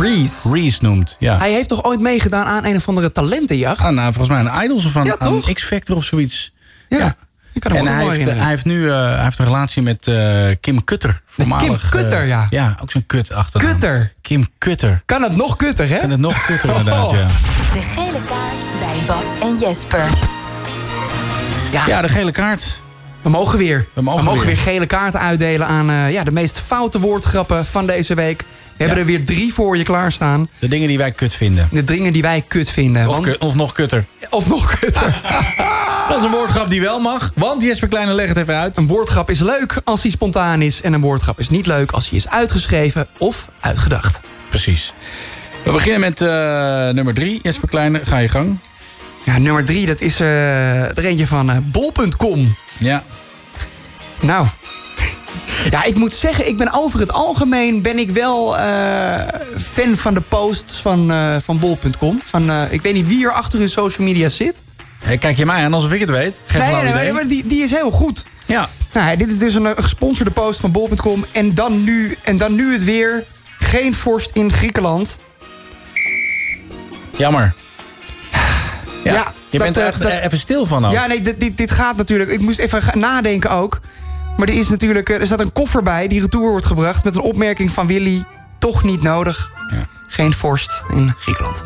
Reese. Reese noemt. Ja. Hij heeft toch ooit meegedaan aan een of andere talentenjacht? Ah, nou, volgens mij een Idols of aan, Ja, aan? X-Factor of zoiets. Ja. Ik kan En hij heeft, hij heeft nu eh, hij heeft een relatie met eh, Kim Kutter. Voormalig, Kim Kutter, ja. Ja, ook zo'n kut achternaam. Kutter. Kim Kutter. Kan het nog kutter, hè? Kan het nog kutter inderdaad, ja. De gele kaart bij Bas en Jesper. Ja, de gele kaart. We mogen weer. We mogen weer. weer. gele kaarten uitdelen aan eh, ja, de meest foute woordgrappen van deze week. We hebben er weer drie voor je klaarstaan. De dingen die wij kut vinden. De dingen die wij kut vinden. Of, want- ku- of nog kutter. of nog kutter. Dat is een woordgrap die wel mag. Want Jesper Kleine, leg het even uit. Een woordgrap is leuk als hij spontaan is. En een woordgrap is niet leuk als hij is uitgeschreven of uitgedacht. Precies. We beginnen met eh, nummer drie. Jesper Kleine, ga je gang. Ja, nummer drie, dat is eh, er eentje van bol.com. Ja. Nou, ja, ik moet zeggen, ik ben over het algemeen ben ik wel eh, fan van de posts van, eh, van bol.com. Van, eh, ik weet niet wie er achter hun social media zit. Hey, kijk je mij aan alsof ik het weet? Geen nee, nee, maar die, die is heel goed. Ja. Nou, dit is dus een gesponsorde post van bol.com. En, dan nu- en dan nu het weer. Geen vorst in Griekenland. Jammer. Ja, Ja, je dat, bent er eh, echt dat- even stil van ook. Ja, nee, dit, dit, dit gaat natuurlijk. Ik moest even nadenken ook. Maar er is natuurlijk. eh, Er staat een koffer bij die retour wordt gebracht. met een opmerking van Willy. Toch niet nodig. Geen vorst in Griekenland.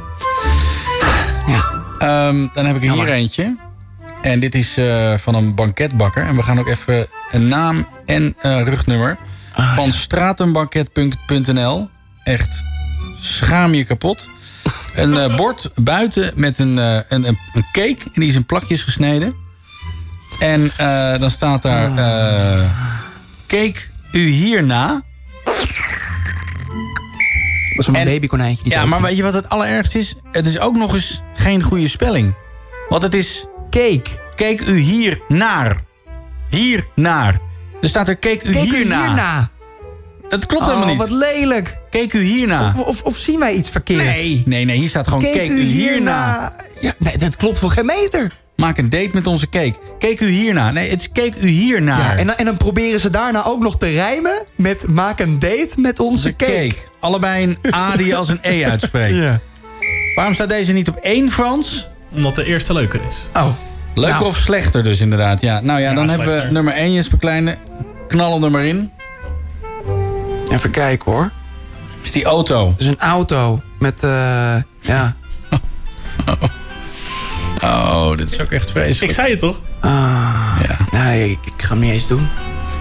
Ehm, dan heb ik er hier eentje. En dit is eh, van een banketbakker. En we gaan ook even een naam en rugnummer van stratenbanket.nl. Echt schaam je kapot. Een eh, bord buiten met een, eh, een, een, een cake. En die is in plakjes gesneden. En eh, dan staat daar... eh keek u hierna? Dat is een babykonijntje. die Ja, maar weet je wat het allerergste is? Het is ook nog eens geen goede spelling. Want het is... Cake. Keek u hier naar. hier naar. Er staat er, keek u Keek u hierna. Hierna. Dat klopt Oh, helemaal niet. wat lelijk. Keek u hierna. Of, of, of zien wij iets verkeerd? Nee, nee, nee. Hier staat gewoon, keek, u hierna. Ja, nee, dat klopt voor geen meter. Maak een date met onze cake. Keek u hierna. Nee, het is keek u hiernaar. Ja, en, dan, en dan proberen ze daarna ook nog te rijmen met maak een date met onze cake. cake. Allebei een A die als een E uitspreekt. Ja. Waarom staat deze niet op één Frans? Omdat de eerste leuker is. Oh. Leuker Nou. of slechter dus inderdaad. Ja, nou ja, dan hebben we nummer 1, Jesper Kleine. Knallen er maar in. Even kijken hoor. Is die auto. Het is een auto met, eh ja. Oh, dit is ook echt vreselijk. Ik zei het toch? Ah, Nee, ik, ik ga hem niet eens doen.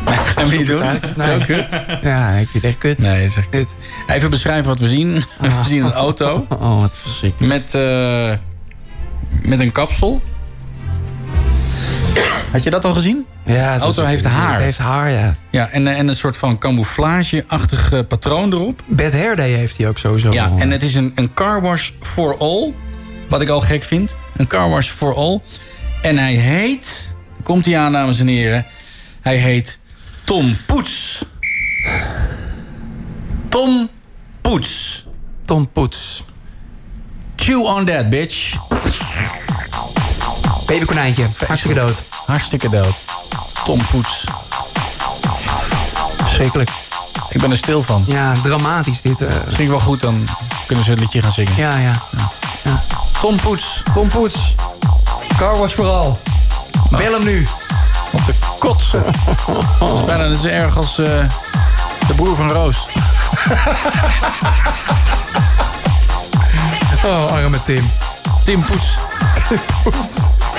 Ga hem niet doen? uit. Zo Nee. kut. Ja, ik vind het echt kut. Nee, is echt kut. Even beschrijven wat we zien. We zien een auto. Oh, wat verschrikkelijk. Met, eh, met een kapsel. Had je dat al gezien? Ja, De auto heeft haar. Het heeft haar, ja. Ja, en, eh, en een soort van camouflage-achtig eh, patroon erop. Bad Hair Day heeft hij ook sowieso. Ja, en het is een, een car wash for all. Wat ik al gek vind. Een car wash for all. En hij heet... Komt hij aan, dames en heren. Hij heet Tom Poets. Tom Poets. Tom Poets. Chew on that, bitch. Babykonijntje. Hartstikke dood. Hartstikke dood. Tom Poets. Verschrikkelijk. Ik ben er stil van. Ja, dramatisch dit. eh. Misschien wel goed, dan kunnen ze een liedje gaan zingen. ja, ja. Tom Poets. Tom Poets. Car was vooral. Bel hem nu. Om te kotsen. Dat is bijna zo erg als eh, de broer van Roos. Oh, arme Tim. Tim Poets. Kleine,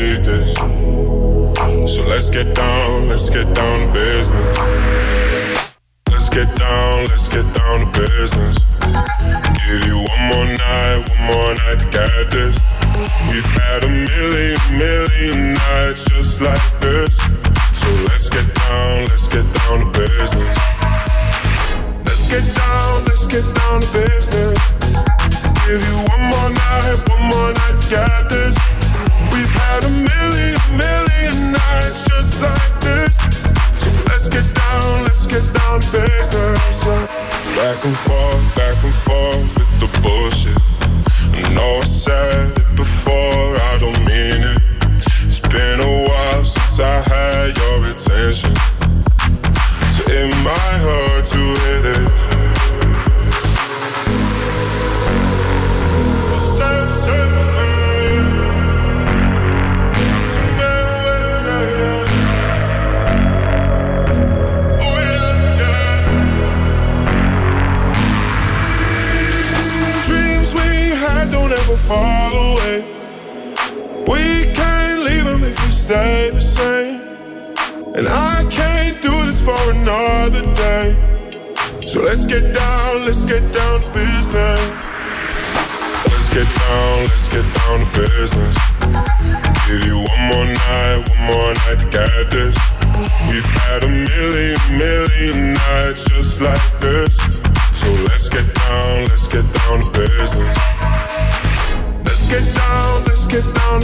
let's get down, let's get down to business.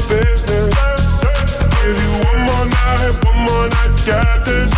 Business. Give you one more night, one more night get this.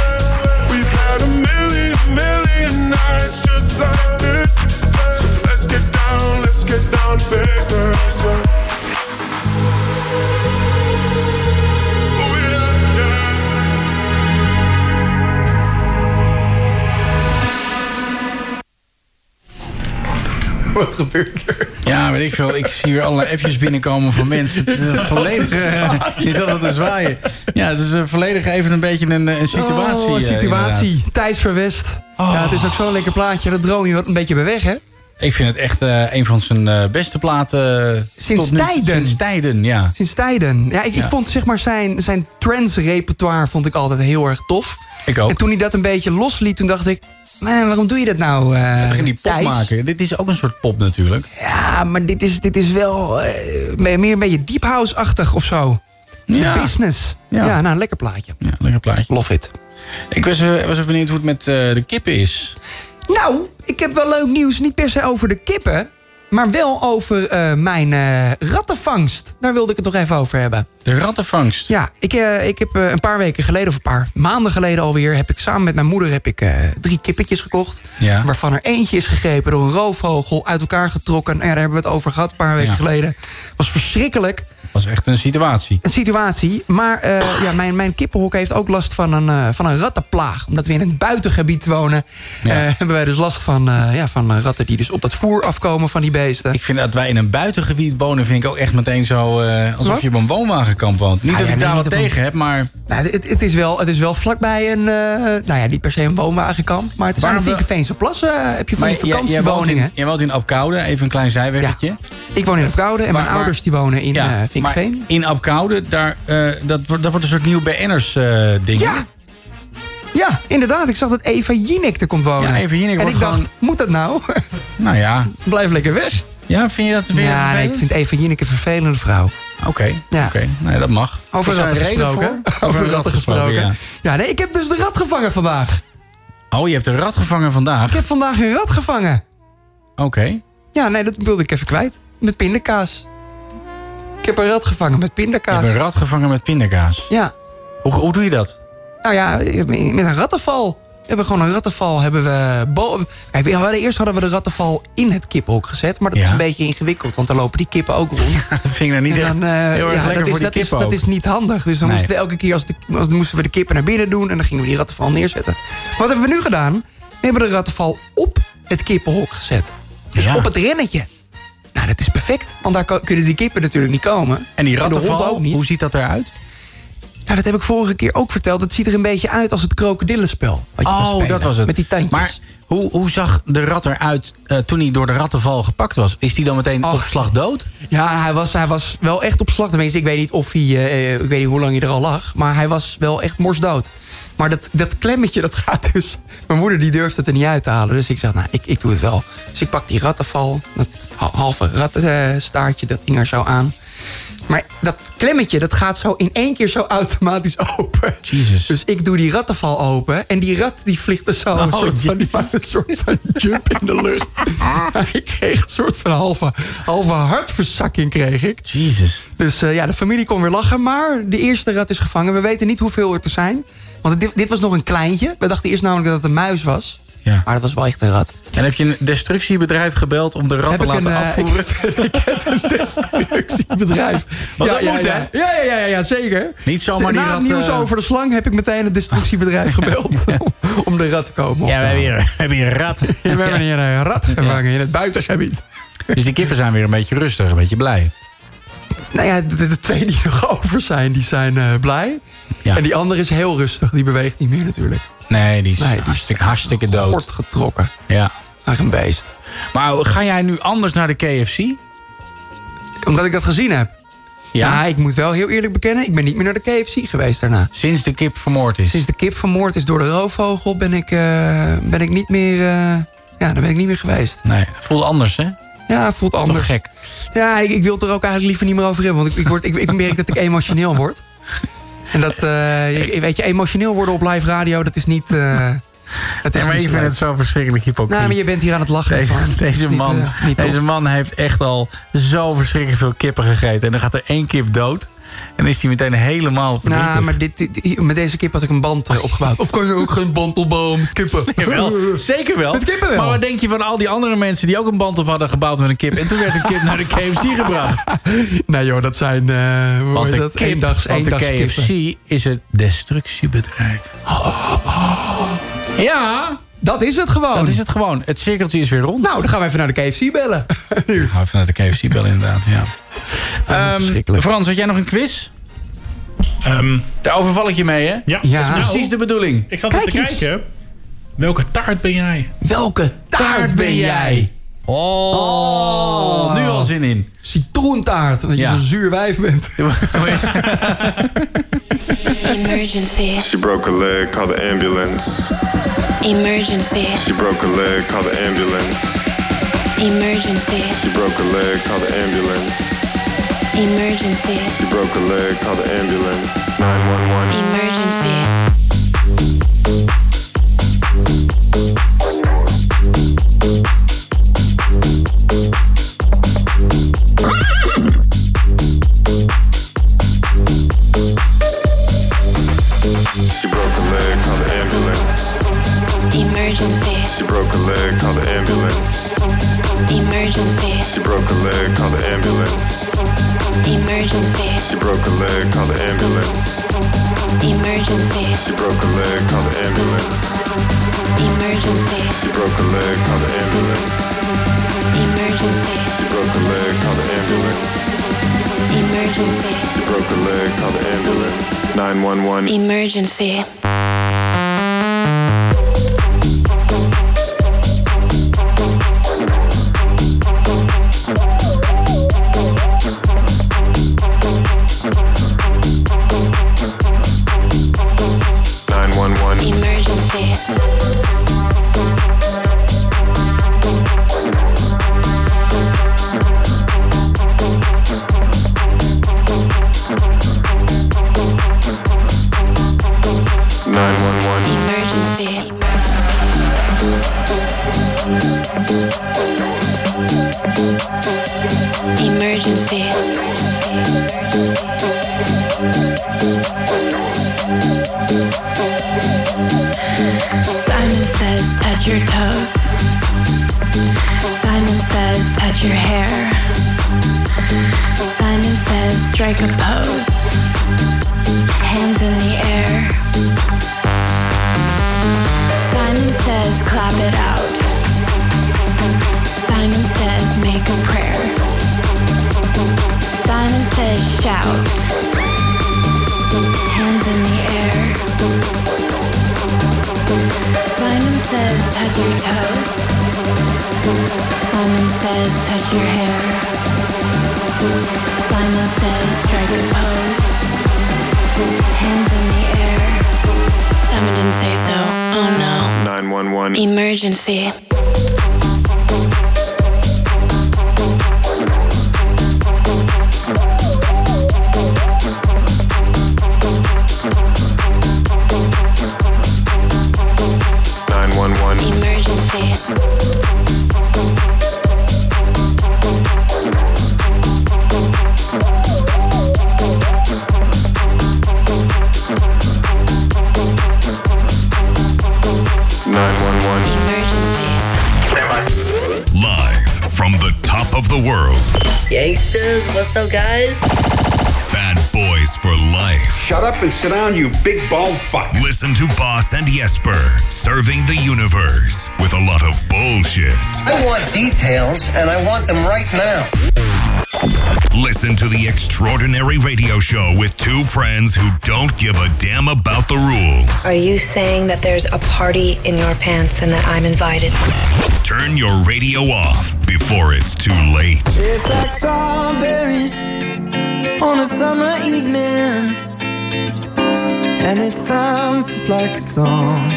Wat gebeurt er? Ja, weet ik veel. Ik zie weer allerlei appjes binnenkomen van mensen. Het is een volledig... eh, je zat het te zwaaien. Ja, het is een volledig even een beetje een, een situatie. Oh, eh, situatie. Thijs Verwest. Ja, het is ook zo'n lekker plaatje. Dat droom je wat een beetje bij weg, hè? ik vind het echt eh, een van zijn eh, beste platen. Sinds tot nu- tijden. Sinds tijden, ja. Sinds tijden. Ja, ik, ik Ja. vond zeg maar zijn, zijn trance-repertoire vond ik altijd heel erg tof. Ik ook. En toen hij dat een beetje losliet, toen dacht ik... Man, waarom doe je dat nou, ging die pop Thijs? maken? Dit is ook een soort pop natuurlijk. Ja, maar dit is, dit is wel eh, meer een beetje deep house-achtig of zo. Ja. De business. Ja. Ja. nou, een lekker plaatje. Ja, lekker plaatje. Love it. Ik was, eh, was even benieuwd hoe het met de kippen is. Nou, ik heb wel leuk nieuws. Niet per se over de kippen. Maar wel over eh, mijn eh, rattenvangst. Daar wilde ik het nog even over hebben. De rattenvangst? Ja, ik, eh, ik heb een paar weken geleden, of een paar maanden geleden alweer... heb ik samen met mijn moeder heb ik, drie kippetjes gekocht. Ja. Waarvan er eentje is gegrepen door een roofvogel, uit elkaar getrokken. Nou ja, daar hebben we het over gehad een paar weken Ja. geleden. was verschrikkelijk. Was echt een situatie. Een situatie. Maar eh, ja, mijn, mijn kippenhok heeft ook last van een, eh, van een rattenplaag. Omdat we in een buitengebied wonen... Ja. eh, hebben wij dus last van, ja, van ratten die dus op dat voer afkomen van die beesten. Ik vind dat wij in een buitengebied wonen, vind ik ook echt meteen zo... alsof Wat? je op een woonwagenkamp woont. Niet Ah, dat ja, ik daar wat een- tegen heb, maar... Nou, het, het, is wel, het is wel vlakbij een, nou ja, niet per se een woonwagenkamp, maar het is aan de plassen. heb je van die jij- jij, woont vakantiewoningen. in, jij woont in Apkoude, even een klein zijweggetje. Ik woon in Apkoude en mijn Maar- maar- ouders die wonen in Ja, maar in Apkoude, daar, eh, dat, wordt- dat wordt een soort nieuw BN'ers eh ding. Ja. Ja, inderdaad. Ik zag dat Eva Jinek er komt wonen. Ja, Eva Jinek En ik dacht, moet dat nou? Nou ja. Blijf lekker weg. Ja, vind je dat dat ja, nee, ik vind Eva Jinek een vervelende vrouw. Oké, Ja. oké. Nee, dat mag. Over ratten gesproken. voor? Over ratten gesproken. ja. Ja, nee, ik heb dus de rat gevangen vandaag. Oh, je hebt een rat gevangen vandaag? Ik heb vandaag een rat gevangen. Oké. Ja, nee, dat wilde ik even kwijt. Met pindakaas. Ik heb een rat gevangen met Je pindakaas. hebt een rat gevangen met pindakaas. Ja. Hoe, hoe doe je dat? Nou ja, met een rattenval. hebben we gewoon een rattenval. Hebben we bo- Kijk, we hadden, eerst hadden we de rattenval in het kippenhok gezet. Maar dat is een beetje ingewikkeld, want dan lopen die kippen ook rond. Dat ging nou niet En echt dan, eh, heel erg ja, lekker dat is, die dat is, dat is niet handig. Dus dan Nee. moesten we elke keer als de, als, moesten we de kippen naar binnen doen... en dan gingen we die rattenval neerzetten. Wat hebben we nu gedaan? We hebben de rattenval op het kippenhok gezet. Dus op het rennetje. Nou, dat is perfect. Want daar kunnen die kippen natuurlijk niet komen. En die rattenval, ook niet. hoe ziet dat eruit? Nou, dat heb ik vorige keer ook verteld. Het ziet er een beetje uit als het krokodillenspel. wat je Oh, dat was het. Met die tandjes. Maar hoe, hoe zag de rat eruit eh, toen hij door de rattenval gepakt was? Is hij dan meteen Oh. op slag dood? Ja, hij was, hij was wel echt op slag. Tenminste, ik weet niet of hij, eh, ik weet niet hoe lang hij er al lag. Maar hij was wel echt morsdood. Maar dat, dat klemmetje, dat gaat dus... Mijn moeder die durfde het er niet uit te halen. Dus ik zeg, nou, ik, ik doe het wel. Dus ik pak die rattenval, dat ha- halve rattenstaartje, dat hing er zo aan. Maar dat klemmetje, dat gaat zo in één keer zo automatisch open. Jesus. Dus ik doe die rattenval open. En die rat die vliegt er zo een, Oh, soort van, die maakt een soort van jump in de lucht. ik kreeg een soort van halve, halve hartverzakking kreeg ik. Jesus. Dus eh, ja, de familie kon weer lachen. Maar de eerste rat is gevangen. We weten niet hoeveel er te zijn. Want dit, dit was nog een kleintje. We dachten eerst namelijk dat het een muis was. Ja. Maar dat was wel echt een rat. En heb je een destructiebedrijf gebeld om de rat te Heb laten een, eh, afvoeren? ik heb een destructiebedrijf. Want dat ja, moet, ja, hè? ja. Ja, ja, ja, ja, zeker. Niet zomaar die Na rat, het nieuws over de slang heb ik meteen een destructiebedrijf gebeld. om, de rat te komen. Ja, we hebben hier, we hebben hier een rat. We hebben hier een rat gevangen in het buitengebied. Dus die kippen zijn weer een beetje rustig, een beetje blij. Nou ja, de, de twee die nog over zijn, die zijn eh, blij. Ja. En die andere is heel rustig. Die beweegt niet meer natuurlijk. Nee, die is, Nee, die is hartstikke, dood. Kort getrokken. Ja. Ach, een beest. Maar ga jij nu anders naar de KFC? Omdat ik dat gezien heb. Ja. ik moet wel heel eerlijk bekennen. Ik ben niet meer naar de KFC geweest daarna. Sinds de kip vermoord is? Sinds de kip vermoord is door de roofvogel... ben ik, eh, ben ik niet meer... eh, ja, daar ben ik niet meer geweest. Nee, voelt anders, hè? Ja, het voelt anders. Toch gek. Ja, ik, ik wil het er ook eigenlijk liever niet meer over hebben. Want ik, ik, word, ik, ik merk dat ik emotioneel word. En dat, eh, je- weet je, emotioneel worden op live radio, dat is niet... eh dat is Ja, maar niet ik zo vind leuk. het zo verschrikkelijk hypocriet. Nou, maar je bent hier aan het lachen. Deze, deze, niet, man, eh, niet deze man heeft echt al zo verschrikkelijk veel kippen gegeten. En dan gaat er één kip dood. En dan is hij meteen helemaal verdrietig. Nou, maar dit, met deze kip had ik een band eh, opgebouwd. Of kan je ook geen band opbouwen met kippen? Jawel, zeker wel. Met kippen wel. Maar wat denk je van al die andere mensen die ook een band op hadden gebouwd met een kip? En toen werd een kip naar de KFC gebracht. Nee joh, dat zijn... eh hoe Want de, kip, Eendags, want de eendags KFC kippen. is het destructiebedrijf. Ja, Dat is het gewoon. dat is het gewoon. Het cirkeltje is weer rond. Nou, dan gaan we even naar de KFC bellen. We gaan even naar de KFC bellen inderdaad, ja. Ehm, verschrikkelijk. Frans, had jij nog een quiz? Ehm, Daar overval ik je mee, hè? ja, Ja. dat is Precies de bedoeling. Ik zat even te Kijk eens. kijken. Welke taart ben jij? Welke taart ben jij? Oh, nu al zin in. Citroentaart, dat je Ja. zo'n zuur wijf bent. Emergency. She broke a leg, call the ambulance. Emergency. She broke a leg, call the ambulance. Emergency. She broke a leg, call the ambulance. Emergency. She broke a leg, call the ambulance. 911. Emergency. Broke a leg, call the ambulance. Emergency. She broke a leg, call the ambulance. Emergency. She broke a leg, call the ambulance. Emergency. She down, you big bald fuck. Listen to Boss and Jesper serving the universe with a lot of bullshit. I want details, and I want them right now. Listen to the extraordinary radio show with two friends who don't give a damn about the rules. Are you saying that there's a party in your pants and that I'm invited? Turn your radio off before it's too late. It's like strawberries on a summer evening, and it sounds just like a song.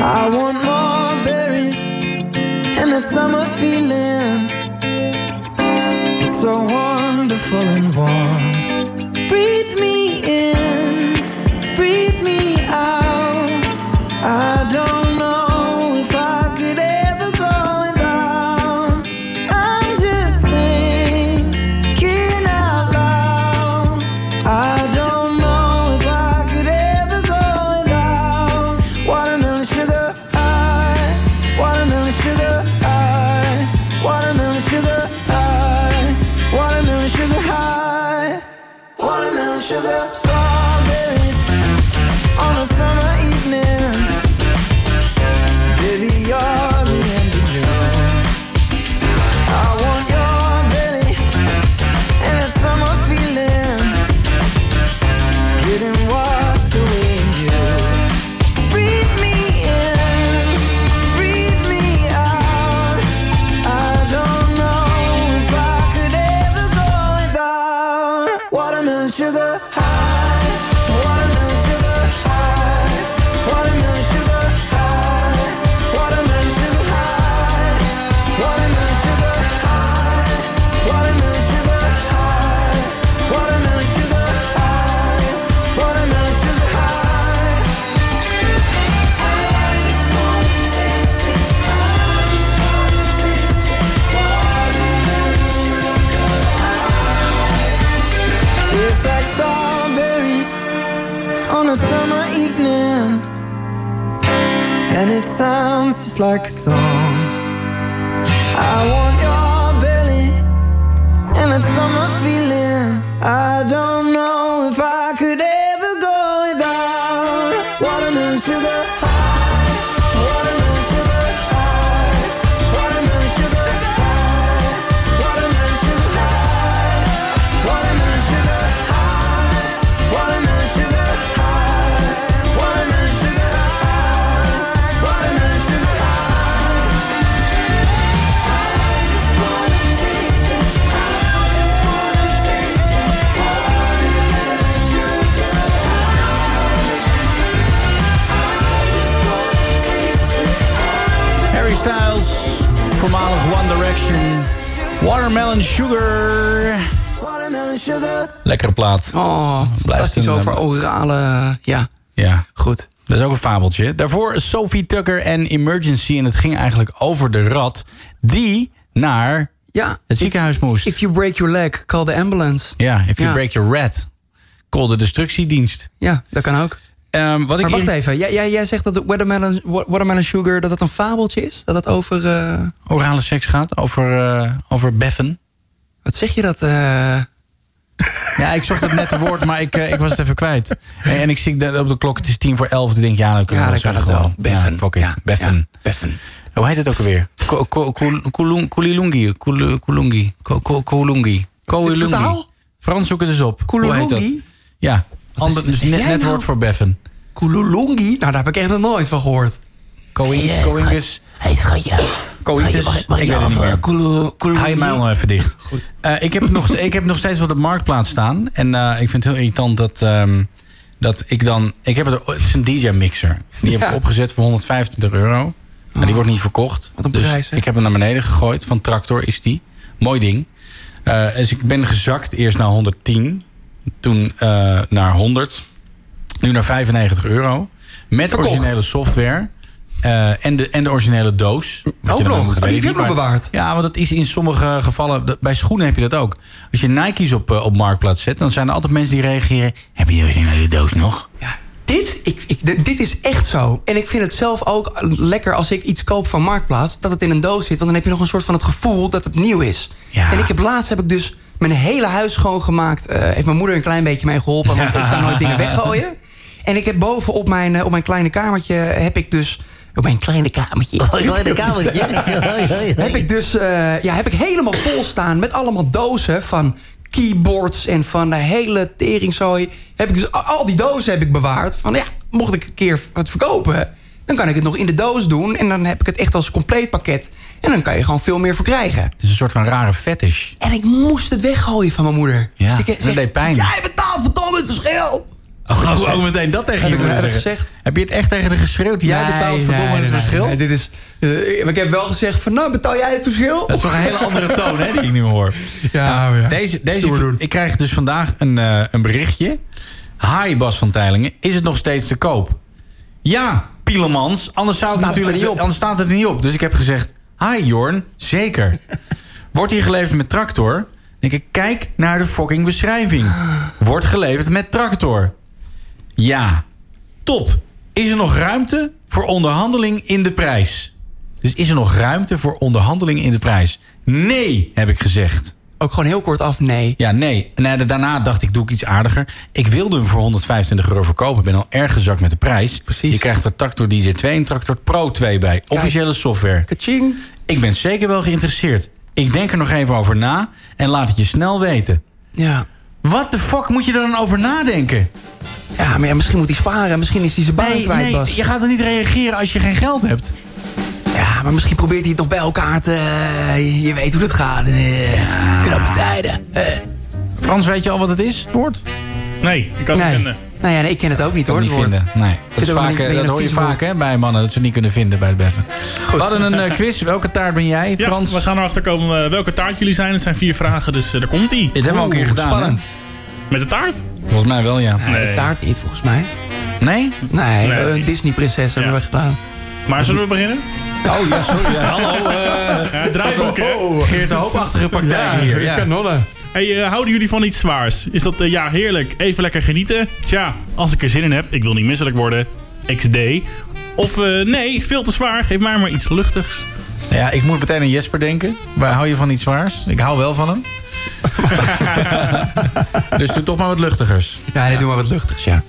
I want more berries and that summer feeling. It's so wonderful and warm. Plaat. Oh, fantastisch een, over orale... Ja, Ja. goed. Dat is ook een fabeltje. Daarvoor Sophie Tucker en Emergency. En het ging eigenlijk over de rat die naar Ja, het ziekenhuis moest. If you break your leg, call the ambulance. ja, if you Ja. break your rat, call de destructiedienst. Ja, dat kan ook. Ehm, wat ik maar wacht even, jij, jij, jij zegt dat watermelon, wa- watermelon sugar dat het een fabeltje is? Dat het over... eh, Orale seks gaat, over, eh, over beffen. Wat zeg je dat? eh? Ja, ik zocht het nette woord, maar ik, eh, ik was het even kwijt. En, en ik zie dat op de klok, het is tien voor elf. Ik denk, ja, dan kunnen Ja, we dan zeggen gewoon. Beffen. Ja, beffen. beffen. Hoe heet het ook alweer? Ko- ko- ko- Kulung- Kulilungi. Kul- Kulungi. Ko- ko- Kulungi. Kulungi. taal? Frans, zoek het eens op. Kululungi? Ja, ander, dus net, net nou? woord voor beffen. Kululungi? Nou, daar heb ik echt nog nooit van gehoord. Coing- Coingus. Hey, schatje. Coitus. Ik weet het niet meer. Hou je mij nog even dicht. Goed. ik, heb nog, ik heb nog steeds op de marktplaats staan. En eh, ik vind het heel irritant dat, ehm, dat ik dan... Ik heb het, het is een DJ-mixer. Die heb ik opgezet voor 125 euro. Maar die wordt niet verkocht. Wat een dus prijs, hè? ik heb hem naar beneden gegooid. Van Tractor is die. Mooi ding. Eh, dus ik ben gezakt eerst naar 110. Toen eh, naar 100. Nu naar 95 euro. Met Verkocht. originele software. Eh, en, de, en de originele doos. Wat Ook nog? Oh, die heb je ook nog bewaard? Ja, want dat is in sommige gevallen... dat- Bij schoenen heb je dat ook. Als je Nike's op, eh, op Marktplaats zet... dan zijn er altijd mensen die reageren... Heb je de originele doos nog? Dit, ik, ik, dit- is echt zo. En ik vind het zelf ook lekker als ik iets koop van Marktplaats... dat het in een doos zit. Want dan heb je nog een soort van het gevoel dat het nieuw is. En ik heb laatst heb ik dus mijn hele huis schoongemaakt. Eh heeft mijn moeder een klein beetje mee geholpen. Want ik kan nooit dingen weggooien. En ik heb boven op mijn, op mijn kleine kamertje... heb ik dus... Op mijn kleine kamertje. Oh, kleine kamertje. heb ik dus eh, ja, heb ik helemaal vol staan met allemaal dozen van keyboards en van de hele teringzooi. Heb ik dus al- die dozen heb ik bewaard. Van ja, mocht ik een keer het verkopen, dan kan ik het nog in de doos doen en dan heb ik het echt als compleet pakket. En dan kan je gewoon veel meer voor krijgen. Het is een soort van rare fetish. En ik moest het weggooien van mijn moeder. Ja, Dus ik dat deed pijn. Jij betaalt verdomme het verschil. Oh, meteen dat tegen Heb je zeggen. gezegd? Heb je het echt tegen haar geschreeuwd? Jij Nee, betaalt verdomme nee, het nee, verschil? nee, dit is, maar ik heb wel gezegd van nou betaal jij het verschil. Dat is toch een hele andere toon hè, die ik nu hoor. Ja, ja. Deze, deze, ik krijg dus vandaag een, eh, een berichtje. Hi Bas van Teilingen, is het nog steeds te koop? Ja, Pielemans, anders, zou het Staat het er natuurlijk, niet op. anders staat het er niet op. Dus ik heb gezegd, hi Jorn, zeker. Wordt hier geleverd met tractor? Dan denk ik, kijk naar de fucking beschrijving. Wordt geleverd met tractor. Ja, top. Is er nog ruimte voor onderhandeling in de prijs? Dus is er nog ruimte voor onderhandeling in de prijs? Nee, heb ik gezegd. Ook gewoon heel kort af, nee. Ja, nee. En daarna dacht ik, doe ik iets aardiger. Ik wilde hem voor 125 euro verkopen. Ik ben al erg gezakt met de prijs. Precies. Je krijgt er Tractor DJ2 en Tractor Pro 2 bij. Officiële software. Kaching. Ik ben zeker wel geïnteresseerd. Ik denk er nog even over na en laat het je snel weten. Ja. Wat de fuck moet je er dan over nadenken? Ja, maar ja, misschien moet hij sparen. Misschien is hij zijn baan Nee, kwijt, nee, Bas. je gaat er niet reageren als je geen geld hebt. Ja, maar misschien probeert hij het nog bij elkaar te... eh, je weet hoe dat gaat. Uh, knappe tijden. Frans, weet je al wat het is, het woord? Nee, ik kan het Nee. vinden. Nou ja, nee, ik ken het ook niet hoor. niet vinden. Nee. Dat, is ook vaak, een beetje eh, dat hoor je vaak hè, bij mannen, dat ze het niet kunnen vinden bij het beffen. We hadden een eh, quiz. Welke taart ben jij, Ja, Frans? we gaan erachter komen eh, welke taart jullie zijn. Het zijn vier vragen, dus daar komt ie. Dit hebben we al een keer gedaan, spannend. Met de taart? Volgens mij wel, ja. Nee, de taart niet, volgens mij. Nee? Nee, Nee. een Disney-prinses hebben we gedaan. Maar zullen we beginnen? Oh ja, sorry. Ja, hallo. eh Ja, draaiboek, hè? Geert de Hoopachtige praktijk hier. Ja. kanonnen. Hey, eh, houden jullie van iets zwaars? Is dat, ja, heerlijk, even lekker genieten? Tja, als ik er zin in heb, ik wil niet misselijk worden. XD. Of eh, nee, veel te zwaar, geef mij maar iets luchtigs. Ja, ik moet meteen aan Jesper denken. Waar hou je van iets zwaars? Ik hou wel van hem. dus doe toch maar wat luchtigers. Ja, nee, doe maar wat luchtigs, ja.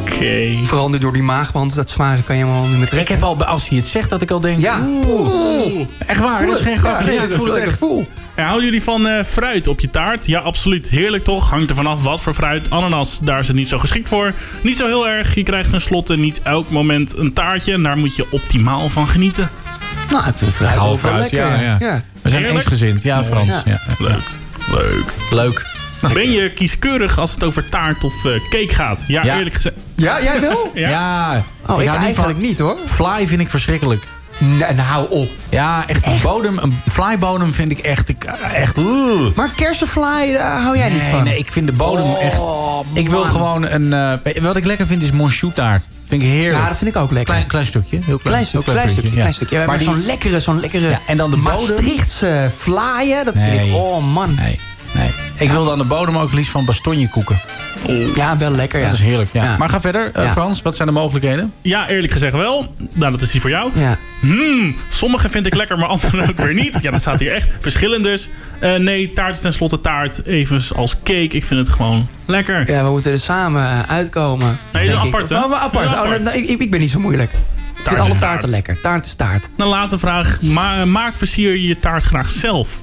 Oké. Vooral nu door die maagband, dat zware kan je helemaal niet meer Ik trekken. heb al, als hij het zegt, dat ik al denk... Ja. Oeh. Echt waar, dat is geen grap. Ja, nee, Ja, ik voel het echt. Voel. Ja, houden jullie van eh, fruit op je taart? Ja, absoluut. Heerlijk toch? Hangt er vanaf wat voor fruit. Ananas, daar is het niet zo geschikt voor. Niet zo heel erg. Je krijgt tenslotte niet elk moment een taartje. En daar moet je optimaal van genieten. Nou, ik vind fruit fruit, lekker. ja, ja. We zijn eensgezind. Ja, Frans. Ja. Ja. Leuk. Leuk. Leuk. Ben je kieskeurig als het over taart of eh, cake gaat? Ja, Ja. eerlijk gezegd. Ja, jij wel? Ja. Ja. Oh, ik, hou niet eigenlijk niet hoor. Fly vind ik verschrikkelijk. Nee, nou op. Ja, echt, een bodem, een flybodem vind ik echt, ik, echt, oeh. Maar kersenfly, daar hou jij niet van. nee, ik vind de bodem Oh, echt... Ik wil gewoon een... eh, wat ik lekker vind is monchou taart. Vind ik heerlijk. Ja, dat vind ik ook lekker. Klein, klein stukje. Heel klein, Klein, stuk, heel klein, stukje, klein ja. stukje. Ja, Maar zo'n lekkere, zo'n lekkere Ja, en dan de bodem. Maastrichtse vlaaien, dat vind ik, oh man. Nee, nee. Ik wil dan de bodem ook liefst van bastonjekoeken. Ja, wel lekker, ja. Dat is heerlijk, ja. Ja. Maar ga verder, eh, Ja. Frans. Wat zijn de mogelijkheden? Ja, eerlijk gezegd wel. Nou, dat is die voor jou. Ja. Hmm, sommige vind ik lekker, maar andere ook weer niet. Ja, dat staat hier echt. Verschillend dus. Eh, nee, taart is tenslotte taart. Even als cake. Ik vind het gewoon lekker. Ja, we moeten er samen eh, uitkomen. Nee, denk een ik. Oh, apart. Oh, apart. nou, ik, ik ben niet zo moeilijk. Ik vind is alle taart. taarten lekker. Taart is taart. De laatste vraag. Ma maak versier je je taart graag zelf?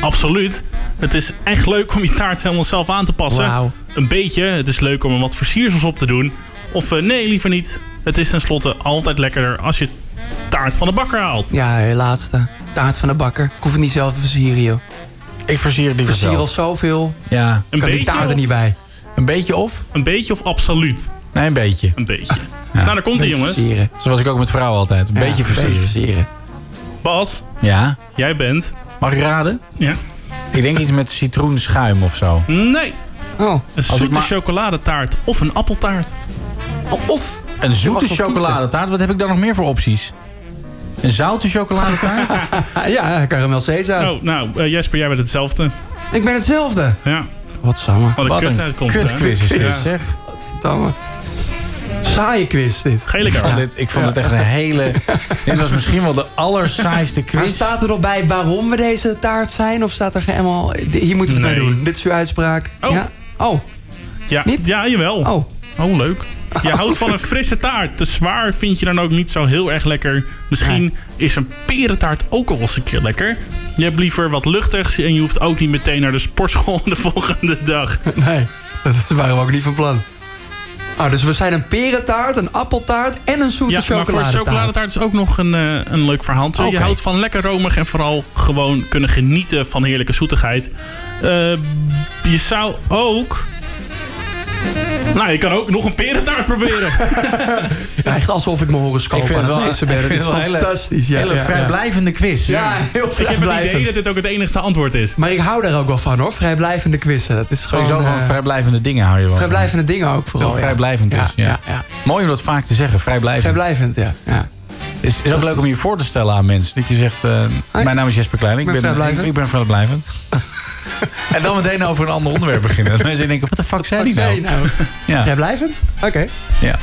Absoluut. Het is echt leuk om je taart helemaal zelf aan te passen. Een beetje. Het is leuk om er wat versiersels op te doen. Of eh, nee, liever niet. Het is tenslotte altijd lekkerder als je taart van de bakker haalt. Ja, de laatste. Taart van de bakker. Ik hoef het niet zelf te versieren, joh. Ik versier het liever Versier al zoveel. Ja. Een kan die taart er of- niet bij. Een beetje of? Een beetje of absoluut? Nee, een beetje. Een beetje. Nou, daar komt hij, jongens. versieren. Zo was ik ook met vrouwen altijd. Een Ja, beetje versieren. versieren. Bas, Ja. jij bent... Mag ik raden? Ja. Ik denk iets met citroenschuim of zo. Nee. Oh. Een zoete maar- chocoladetaart of een appeltaart. Of Een zoete chocoladetaart. Wat heb ik dan nog meer voor opties? Een zoute chocoladetaart? ja, karamel Oh, nou, eh, Jesper, jij bent hetzelfde. Ik ben hetzelfde. Ja. Wat samen. Wat een Wat kut uitkomst, hè? kutquiz is dit, Ja. zeg. Verdamme. Saaie quiz dit. Gele Ik vond, kaart. dit, ik vond het echt een hele... Dit was misschien wel de allersaaiste Maar quiz. staat er nog bij waarom we deze taart zijn? Of staat er geen helemaal... Hier moeten we het Nee. mee doen. Dit is uw uitspraak. Oh. Ja? Oh. Ja, Niet? ja, jawel. Oh. Oh, leuk. Je houdt van een frisse taart. Te zwaar vind je dan ook niet zo heel erg lekker. Misschien is een perentaart ook al eens een keer lekker. Je hebt liever wat luchtigs en je hoeft ook niet meteen naar de sportschool de volgende dag. Nee, dat waren we ook niet van plan. Oh, dus we zijn een perentaart, een appeltaart en een zoete Ja, maar voor chocoladetaart. chocoladetaart is ook nog een, eh, een leuk verhaal. Je houdt van lekker romig en vooral gewoon kunnen genieten van heerlijke zoetigheid. Eh, je zou ook... Nou, je kan ook nog een perentaart proberen. Echt alsof ik mijn horoscoop Ik vind aan het wel, lezen ik vind is het wel een hele, fantastisch. Ja, hele ja, ja. vrijblijvende quiz. Ja, heel Ik heb het idee vrijblijvend. dat dit ook het enigste antwoord is. Maar ik hou daar ook wel van hoor, vrijblijvende quizzen. Dat is Sowieso gewoon, van eh, vrijblijvende dingen hou je wel vrijblijvende dingen ook vooral. Heel ja. vrijblijvend dus. Ja, Ja, ja, ja. Mooi om dat vaak te zeggen, vrijblijvend. Vrijblijvend, ja. ja. Het is, is ook leuk om je voor te stellen aan mensen. Dat je zegt, eh, mijn naam is Jesper Klein. Ik ben ben, ik, vrijblijvend. ik ben vrijblijvend. en dan meteen over een ander onderwerp beginnen. Dat mensen denken, wat de fuck zei die nou? je nou? Ja. Vrijblijvend? Oké. ja.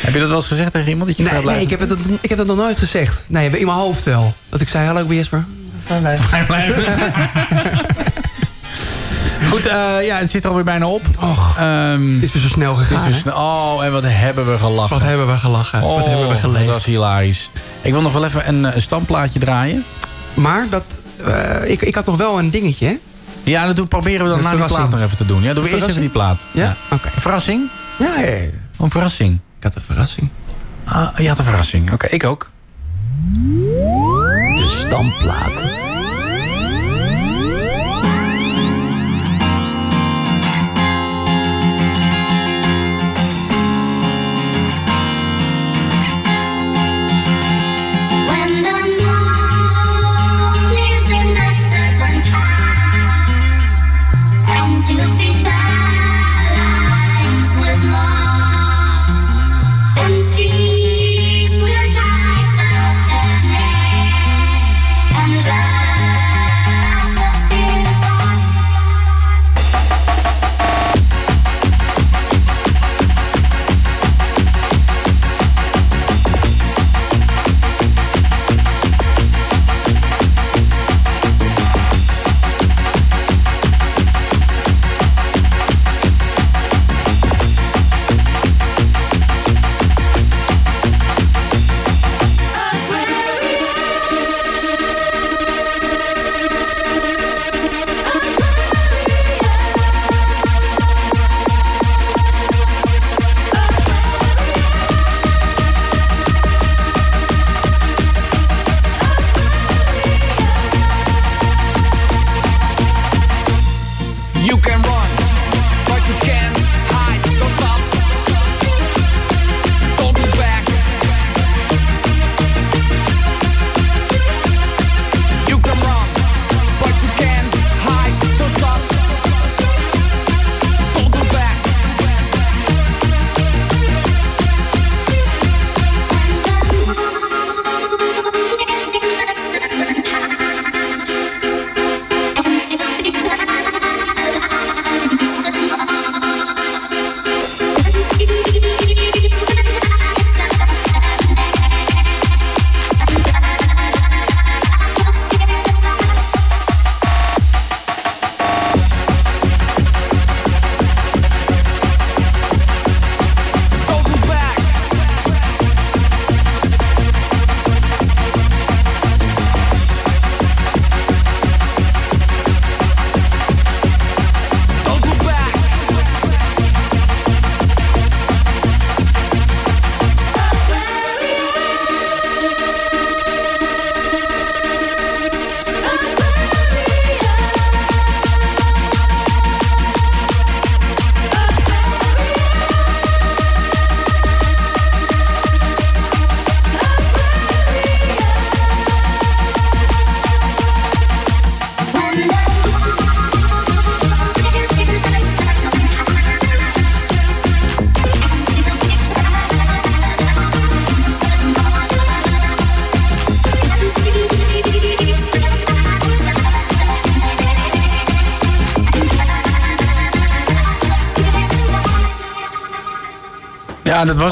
Heb je dat wel eens gezegd tegen iemand? Dat je Nee, nee ik, heb het, ik heb dat nog nooit gezegd. Nee, in mijn hoofd wel. Dat ik zei, hallo, ik ben Jesper. Vrijblijvend. Goed, eh, ja, het zit er alweer bijna op. Och, Ehm, het is weer zo snel het is gegaan. Oh, en wat hebben we gelachen. Wat hebben we gelachen. Oh, Wat hebben we geleefd. Dat was hilarisch. Ik wil nog wel even een, eh, een standplaatje draaien. Maar dat, eh, ik, ik had nog wel een dingetje, hè? Ja, dat doen, proberen we dan na die plaat nog even te doen. Ja, doen we eerst even die plaat. Ja? Oké. Verrassing? Ja, ja, ja. Een verrassing. Ik had een verrassing. Ah, je had een verrassing. Oké, ik ook. De standplaat.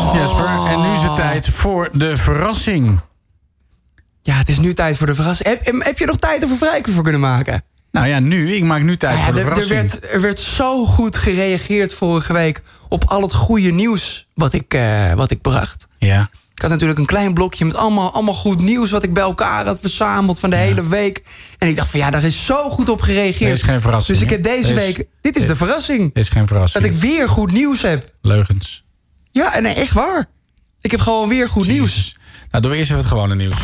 Was het Oh. En nu is het tijd voor de verrassing. Ja, het is nu tijd voor de verrassing. Heb, heb je nog tijd om Vrijken voor kunnen maken? Nou ja, nu. Ik maak nu tijd ja, voor de er, er, verrassing. werd, er werd zo goed gereageerd vorige week op al het goede nieuws wat ik, eh, wat ik bracht. Ja. Ik had natuurlijk een klein blokje met allemaal, allemaal goed nieuws... wat ik bij elkaar had verzameld van de hele week. En ik dacht van ja, daar is zo goed op gereageerd. Dit is geen verrassing, Dus ik heb deze is- week... Dit is de verrassing. Dit is geen verrassing. Dat ik weer goed nieuws heb. Leugens. Ja, en nee, echt waar. Ik heb gewoon weer goed nieuws. Nou, doen we eerst even het gewone nieuws.